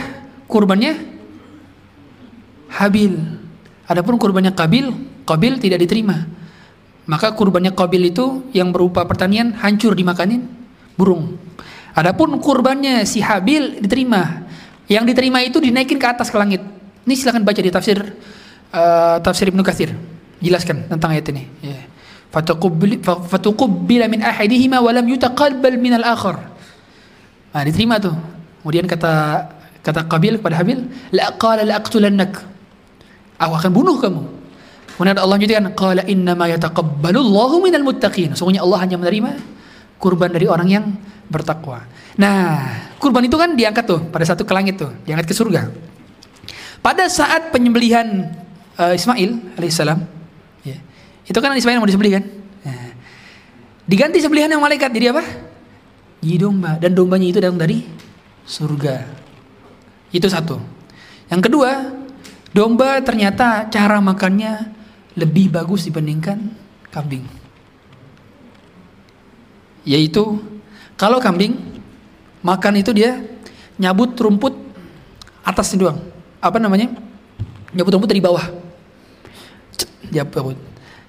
kurbannya Habil. Adapun kurbannya Qabil, Qabil tidak diterima. Maka kurbannya Qabil itu yang berupa pertanian hancur dimakanin burung. Adapun kurbannya si Habil diterima. Yang diterima itu dinaikin ke atas ke langit. Ini silakan baca di tafsir uh, tafsir Ibnu Katsir. Jelaskan tentang ayat ini. Fatuqubbila min ahadihima wa lam yutaqabbal min al-akhar. Nah, diterima tuh. Kemudian kata kata Qabil kepada Habil, la qala la aqtulannak. Aku akan bunuh kamu. Kemudian Allah menyatakan, qala inna ma yataqabbalullahu minal muttaqin. Sungguhnya Allah hanya menerima kurban dari orang yang bertakwa. Nah, kurban itu kan diangkat tuh pada satu ke langit tuh, diangkat ke surga. Pada saat penyembelihan eh, Ismail alaihissalam, ya, itu kan Ismail yang mau disembelih kan? Nah, diganti sembelihan yang malaikat jadi apa? Jadi domba dan dombanya itu datang dari surga. Itu satu. Yang kedua, domba ternyata cara makannya lebih bagus dibandingkan kambing. Yaitu kalau kambing makan itu dia nyabut rumput atas doang. Apa namanya? Nyabut rumput dari bawah. Nyabut.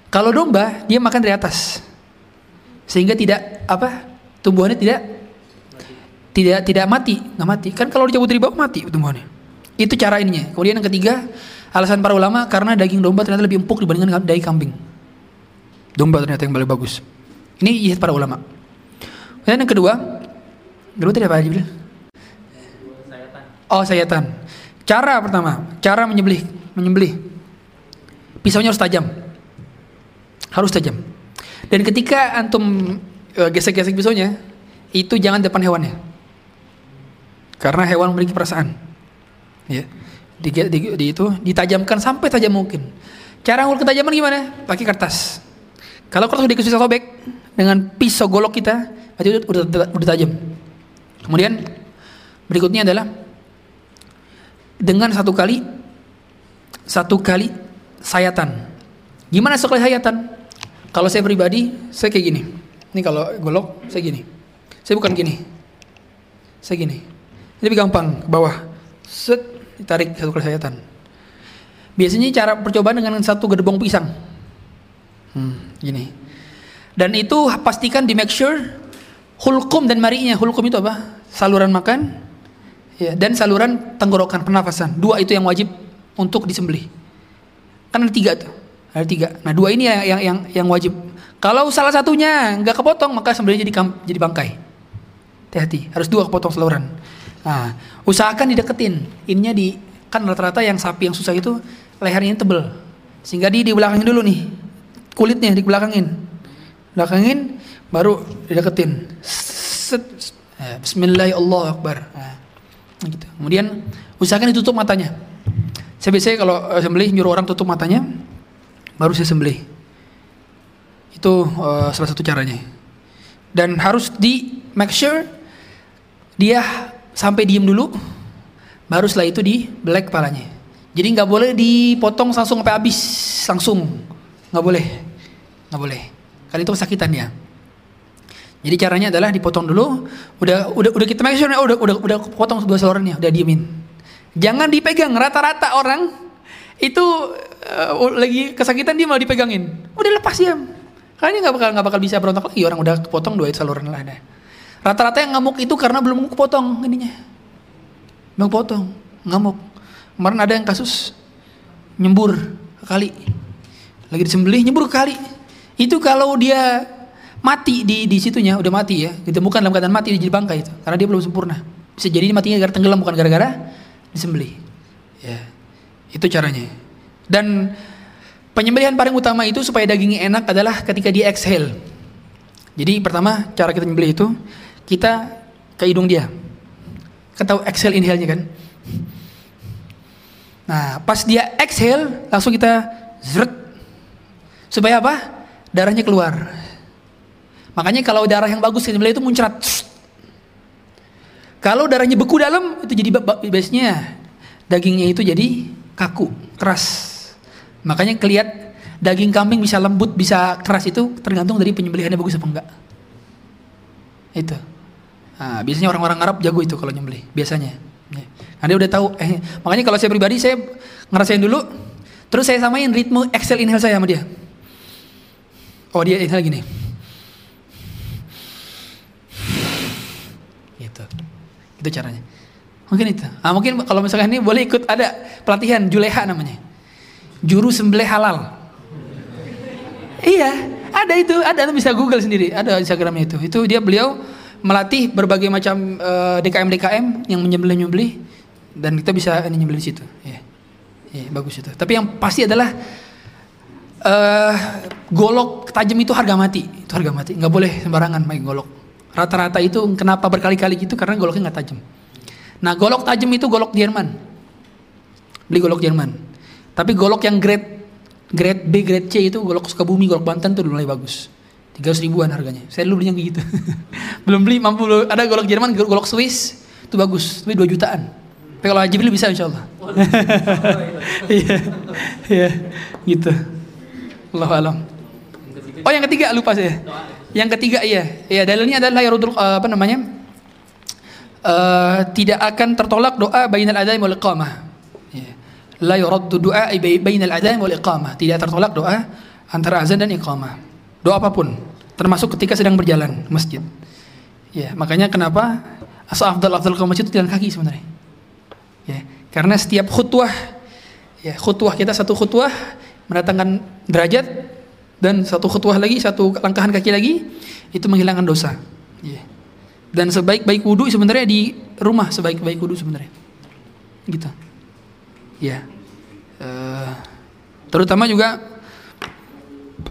Kalau domba dia makan dari atas. Sehingga tidak apa? Tumbuhannya tidak tidak tidak mati, nggak mati. Kan kalau dicabut dari bawah mati tumbuhannya. Itu cara ininya. Kemudian yang ketiga, alasan para ulama karena daging domba ternyata lebih empuk dibandingkan daging kambing. Domba ternyata yang paling bagus. Ini ijtihad para ulama. Kemudian yang kedua, dulu tadi apa aja bilang? Oh sayatan. Cara pertama, cara menyembelih, menyembelih. Pisaunya harus tajam, harus tajam. Dan ketika antum eh, gesek-gesek pisaunya, itu jangan depan hewannya, karena hewan memiliki perasaan. Ya, di, di, di itu ditajamkan sampai tajam mungkin. Cara ngukur ketajaman gimana? Pakai kertas. Kalau kertas udah susah sobek dengan pisau golok kita, berarti udah, udah, udah tajam. Kemudian berikutnya adalah dengan satu kali satu kali sayatan. Gimana sekali sayatan? Kalau saya pribadi, saya kayak gini. Ini kalau golok, saya gini. Saya bukan gini. Saya gini. Ini lebih gampang ke bawah. Set, ditarik satu kali sayatan. Biasanya cara percobaan dengan satu gerbong pisang. Hmm, gini. Dan itu pastikan di make sure hulkum dan marinya. Hulkum itu apa? Saluran makan ya, dan saluran tenggorokan pernafasan. Dua itu yang wajib untuk disembelih. Kan ada tiga tuh. Ada tiga. Nah dua ini yang yang yang, yang wajib. Kalau salah satunya nggak kepotong maka sembelihnya jadi jadi bangkai. Hati-hati. Harus dua kepotong saluran. Nah usahakan dideketin. Ininya di kan rata-rata yang sapi yang susah itu lehernya tebel. Sehingga di di belakangin dulu nih kulitnya di belakangin. Belakangin baru dideketin. Set. Eh, Bismillahirrahmanirrahim. Nah, gitu. Kemudian usahakan ditutup matanya. Saya biasanya kalau eh, sembelih nyuruh orang tutup matanya, baru saya sembelih. Itu eh, salah satu caranya. Dan harus di make sure dia sampai diem dulu, baru setelah itu di black kepalanya. Jadi nggak boleh dipotong langsung sampai habis, langsung nggak boleh, nggak boleh. Karena itu kesakitan ya. Jadi caranya adalah dipotong dulu, udah udah udah kita make sure oh, udah udah udah potong dua salurannya, udah diemin. Jangan dipegang rata-rata orang itu uh, lagi kesakitan dia malah dipegangin. Udah lepas diam. Kayaknya nggak bakal nggak bakal bisa berontak lagi orang udah kepotong dua saluran lah ada. Rata-rata yang ngamuk itu karena belum kepotong ininya. Belum potong, ngamuk. Kemarin ada yang kasus nyembur ke kali. Lagi disembelih nyembur ke kali. Itu kalau dia mati di di situnya udah mati ya ditemukan dalam keadaan mati di bangkai itu karena dia belum sempurna bisa jadi matinya gara tenggelam bukan gara-gara disembelih ya itu caranya dan penyembelihan paling utama itu supaya dagingnya enak adalah ketika dia exhale jadi pertama cara kita menyembelih itu kita ke hidung dia kan tahu exhale inhale nya kan nah pas dia exhale langsung kita zret supaya apa darahnya keluar Makanya kalau darah yang bagus disembelih itu muncrat. Kalau darahnya beku dalam itu jadi biasanya dagingnya itu jadi kaku, keras. Makanya kelihat daging kambing bisa lembut, bisa keras itu tergantung dari penyembelihannya bagus apa enggak. Itu. Nah, biasanya orang-orang Arab jago itu kalau nyembelih, biasanya. Nah, dia udah tahu. Eh, makanya kalau saya pribadi saya ngerasain dulu, terus saya samain ritme exhale inhale saya sama dia. Oh dia inhale gini. Itu caranya. Mungkin itu. Nah, mungkin kalau misalkan ini boleh ikut ada pelatihan Juleha namanya. Juru sembelih halal. iya, ada itu, ada bisa Google sendiri, ada Instagramnya itu. Itu dia beliau melatih berbagai macam eh, DKM DKM yang menyembelih nyembelih dan kita bisa ini nyembelih situ. Ya. ya, bagus itu. Tapi yang pasti adalah uh, golok tajam itu harga mati, itu harga mati. Nggak boleh sembarangan main golok. Rata-rata itu kenapa berkali-kali gitu karena goloknya nggak tajam. Nah golok tajam itu golok Jerman. Beli golok Jerman. Tapi golok yang grade grade B, grade C itu golok Sukabumi, golok Banten tuh mulai bagus. 300 ribuan harganya. Saya dulu belinya gitu. Belum beli mampu ada golok Jerman, golok Swiss itu bagus, tapi 2 jutaan. Tapi kalau beli bisa insya Allah. Iya, iya, gitu. Allah alam. Oh yang ketiga lupa saya. Yang ketiga iya, ya dalilnya adalah yarudul uh, apa namanya? Uh, tidak akan tertolak doa bainal adzan wal iqamah. Ya. La yuraddu du'a bainal adzan wal iqamah. Tidak tertolak doa antara azan dan iqamah. Doa apa pun, termasuk ketika sedang berjalan masjid. Ya, makanya kenapa asa afdal afdal ke masjid itu jalan kaki sebenarnya. Ya, karena setiap khutwah ya khutwah kita satu khutwah mendatangkan derajat dan satu khutwah lagi, satu langkahan kaki lagi itu menghilangkan dosa. Yeah. Dan sebaik-baik wudhu sebenarnya di rumah sebaik-baik wudhu sebenarnya. Gitu. Ya. Uh, terutama juga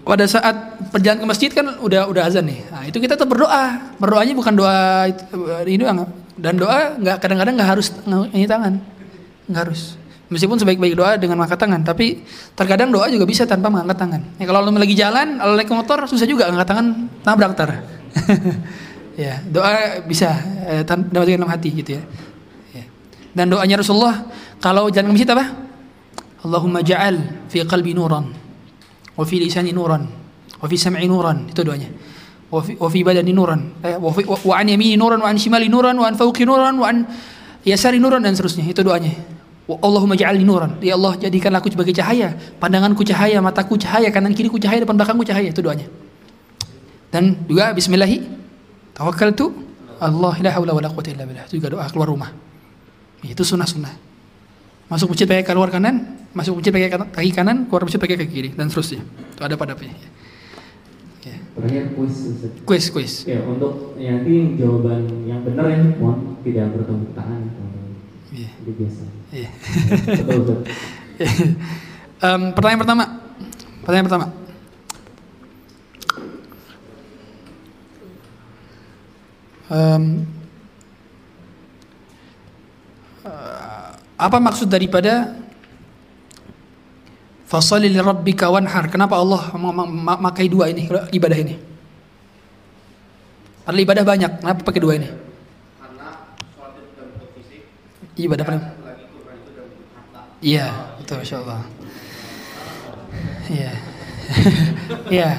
pada saat perjalanan ke masjid kan udah udah azan nih. Nah, itu kita tetap berdoa. Berdoanya bukan doa ini doang. Dan doa nggak kadang-kadang nggak harus ini tangan. Nggak harus. Meskipun sebaik-baik doa dengan mengangkat tangan, tapi terkadang doa juga bisa tanpa mengangkat tangan. Ya, kalau lo lagi jalan, kalau naik motor susah juga angkat tangan nabrak tar. ya, doa bisa eh, dalam hati gitu ya. ya. Dan doanya Rasulullah kalau jalan ke masjid apa? Allahumma ja'al fi qalbi nuran wa fi lisani nuran wa fi sam'i nuran itu doanya. Wa fi, wa fi badani nuran eh, wa, yamini nuran wa shimali nuran wa an nuran wa an yasari nuran dan seterusnya itu doanya. Allahumma ja'alni nuran. Ya Allah, jadikanlah aku sebagai cahaya. Pandanganku cahaya, mataku cahaya, kanan kiriku cahaya, depan belakangku cahaya. Itu doanya. Dan juga bismillahi tawakkaltu Allah la haula wala quwwata illa. Itu juga doa keluar rumah. Itu sunnah-sunnah. Masuk masjid pakai keluar kanan, masuk masjid pakai kaki kanan, keluar masjid pakai kaki kiri dan seterusnya. Itu ada pada Ya. Terakhir kuis. Kuis, kuis. Ya, untuk nanti jawaban yang benar ya, mohon tidak bertepuk tangan. Iya. Itu biasa. Iya. um, pertanyaan pertama. Pertanyaan pertama. Um, uh, apa maksud daripada Fasali li rabbika wanhar. Kenapa Allah memakai dua ini ibadah ini? Padahal ibadah banyak. Kenapa pakai dua ini? Ibadah paling Iya, betul Masya Allah. Iya. Iya.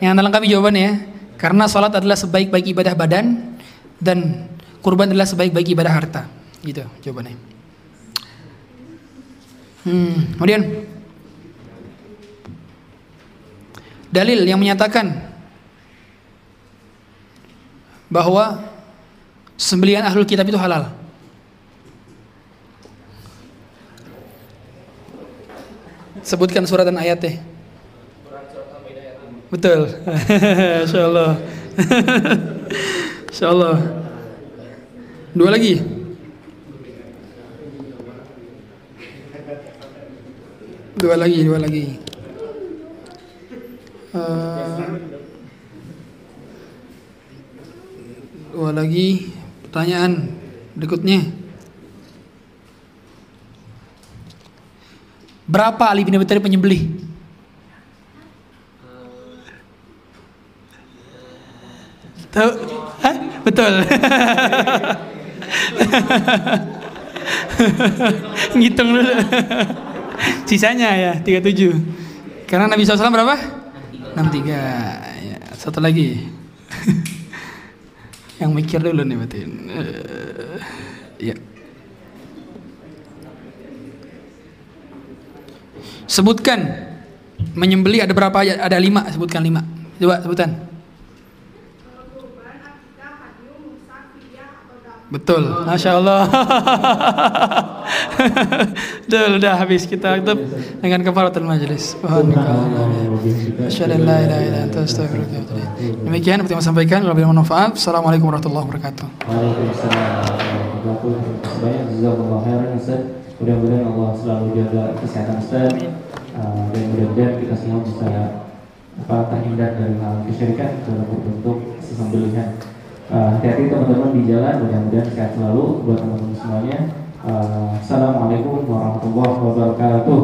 Yang anda lengkapi jawabannya ya. Karena salat adalah sebaik-baik ibadah badan dan kurban adalah sebaik-baik ibadah harta. Gitu jawabannya. Hmm, kemudian dalil yang menyatakan bahwa sembelihan ahlul kitab itu halal. Sebutkan surat dan ayatnya. Betul. Insya Allah. Insya Allah. Dua lagi. Dua lagi, dua lagi. Eh, dua lagi pertanyaan berikutnya. Berapa Ali bin Abi Thalib penyembelih? Tahu? Hah? Betul. Ngitung dulu. Sisanya ya 37. Karena Nabi SAW berapa? 63. Ya, satu lagi. Yang mikir dulu nih berarti. Eh, ya. Sebutkan menyembeli ada berapa ayat? Ada lima. Sebutkan lima. Coba sebutkan. Betul, masya Allah. Betul, udah habis kita tutup dengan kafaratul majelis. Demikian seperti yang saya sampaikan. Kalau mau manfaat, Assalamualaikum warahmatullahi wabarakatuh. Waalaikumsalam warahmatullahi wabarakatuh. Banyak jazakallah khairan Ustaz. Mudah-mudahan Allah selalu jaga kesehatan Ustaz. Dan mudah-mudahan kita semua bisa apa terhindar dari hal kesyirikan dalam berbentuk sesembelihan. Uh, hati-hati teman-teman di jalan, mudah-mudahan sehat selalu buat teman-teman semuanya. Uh, Assalamualaikum warahmatullahi wabarakatuh.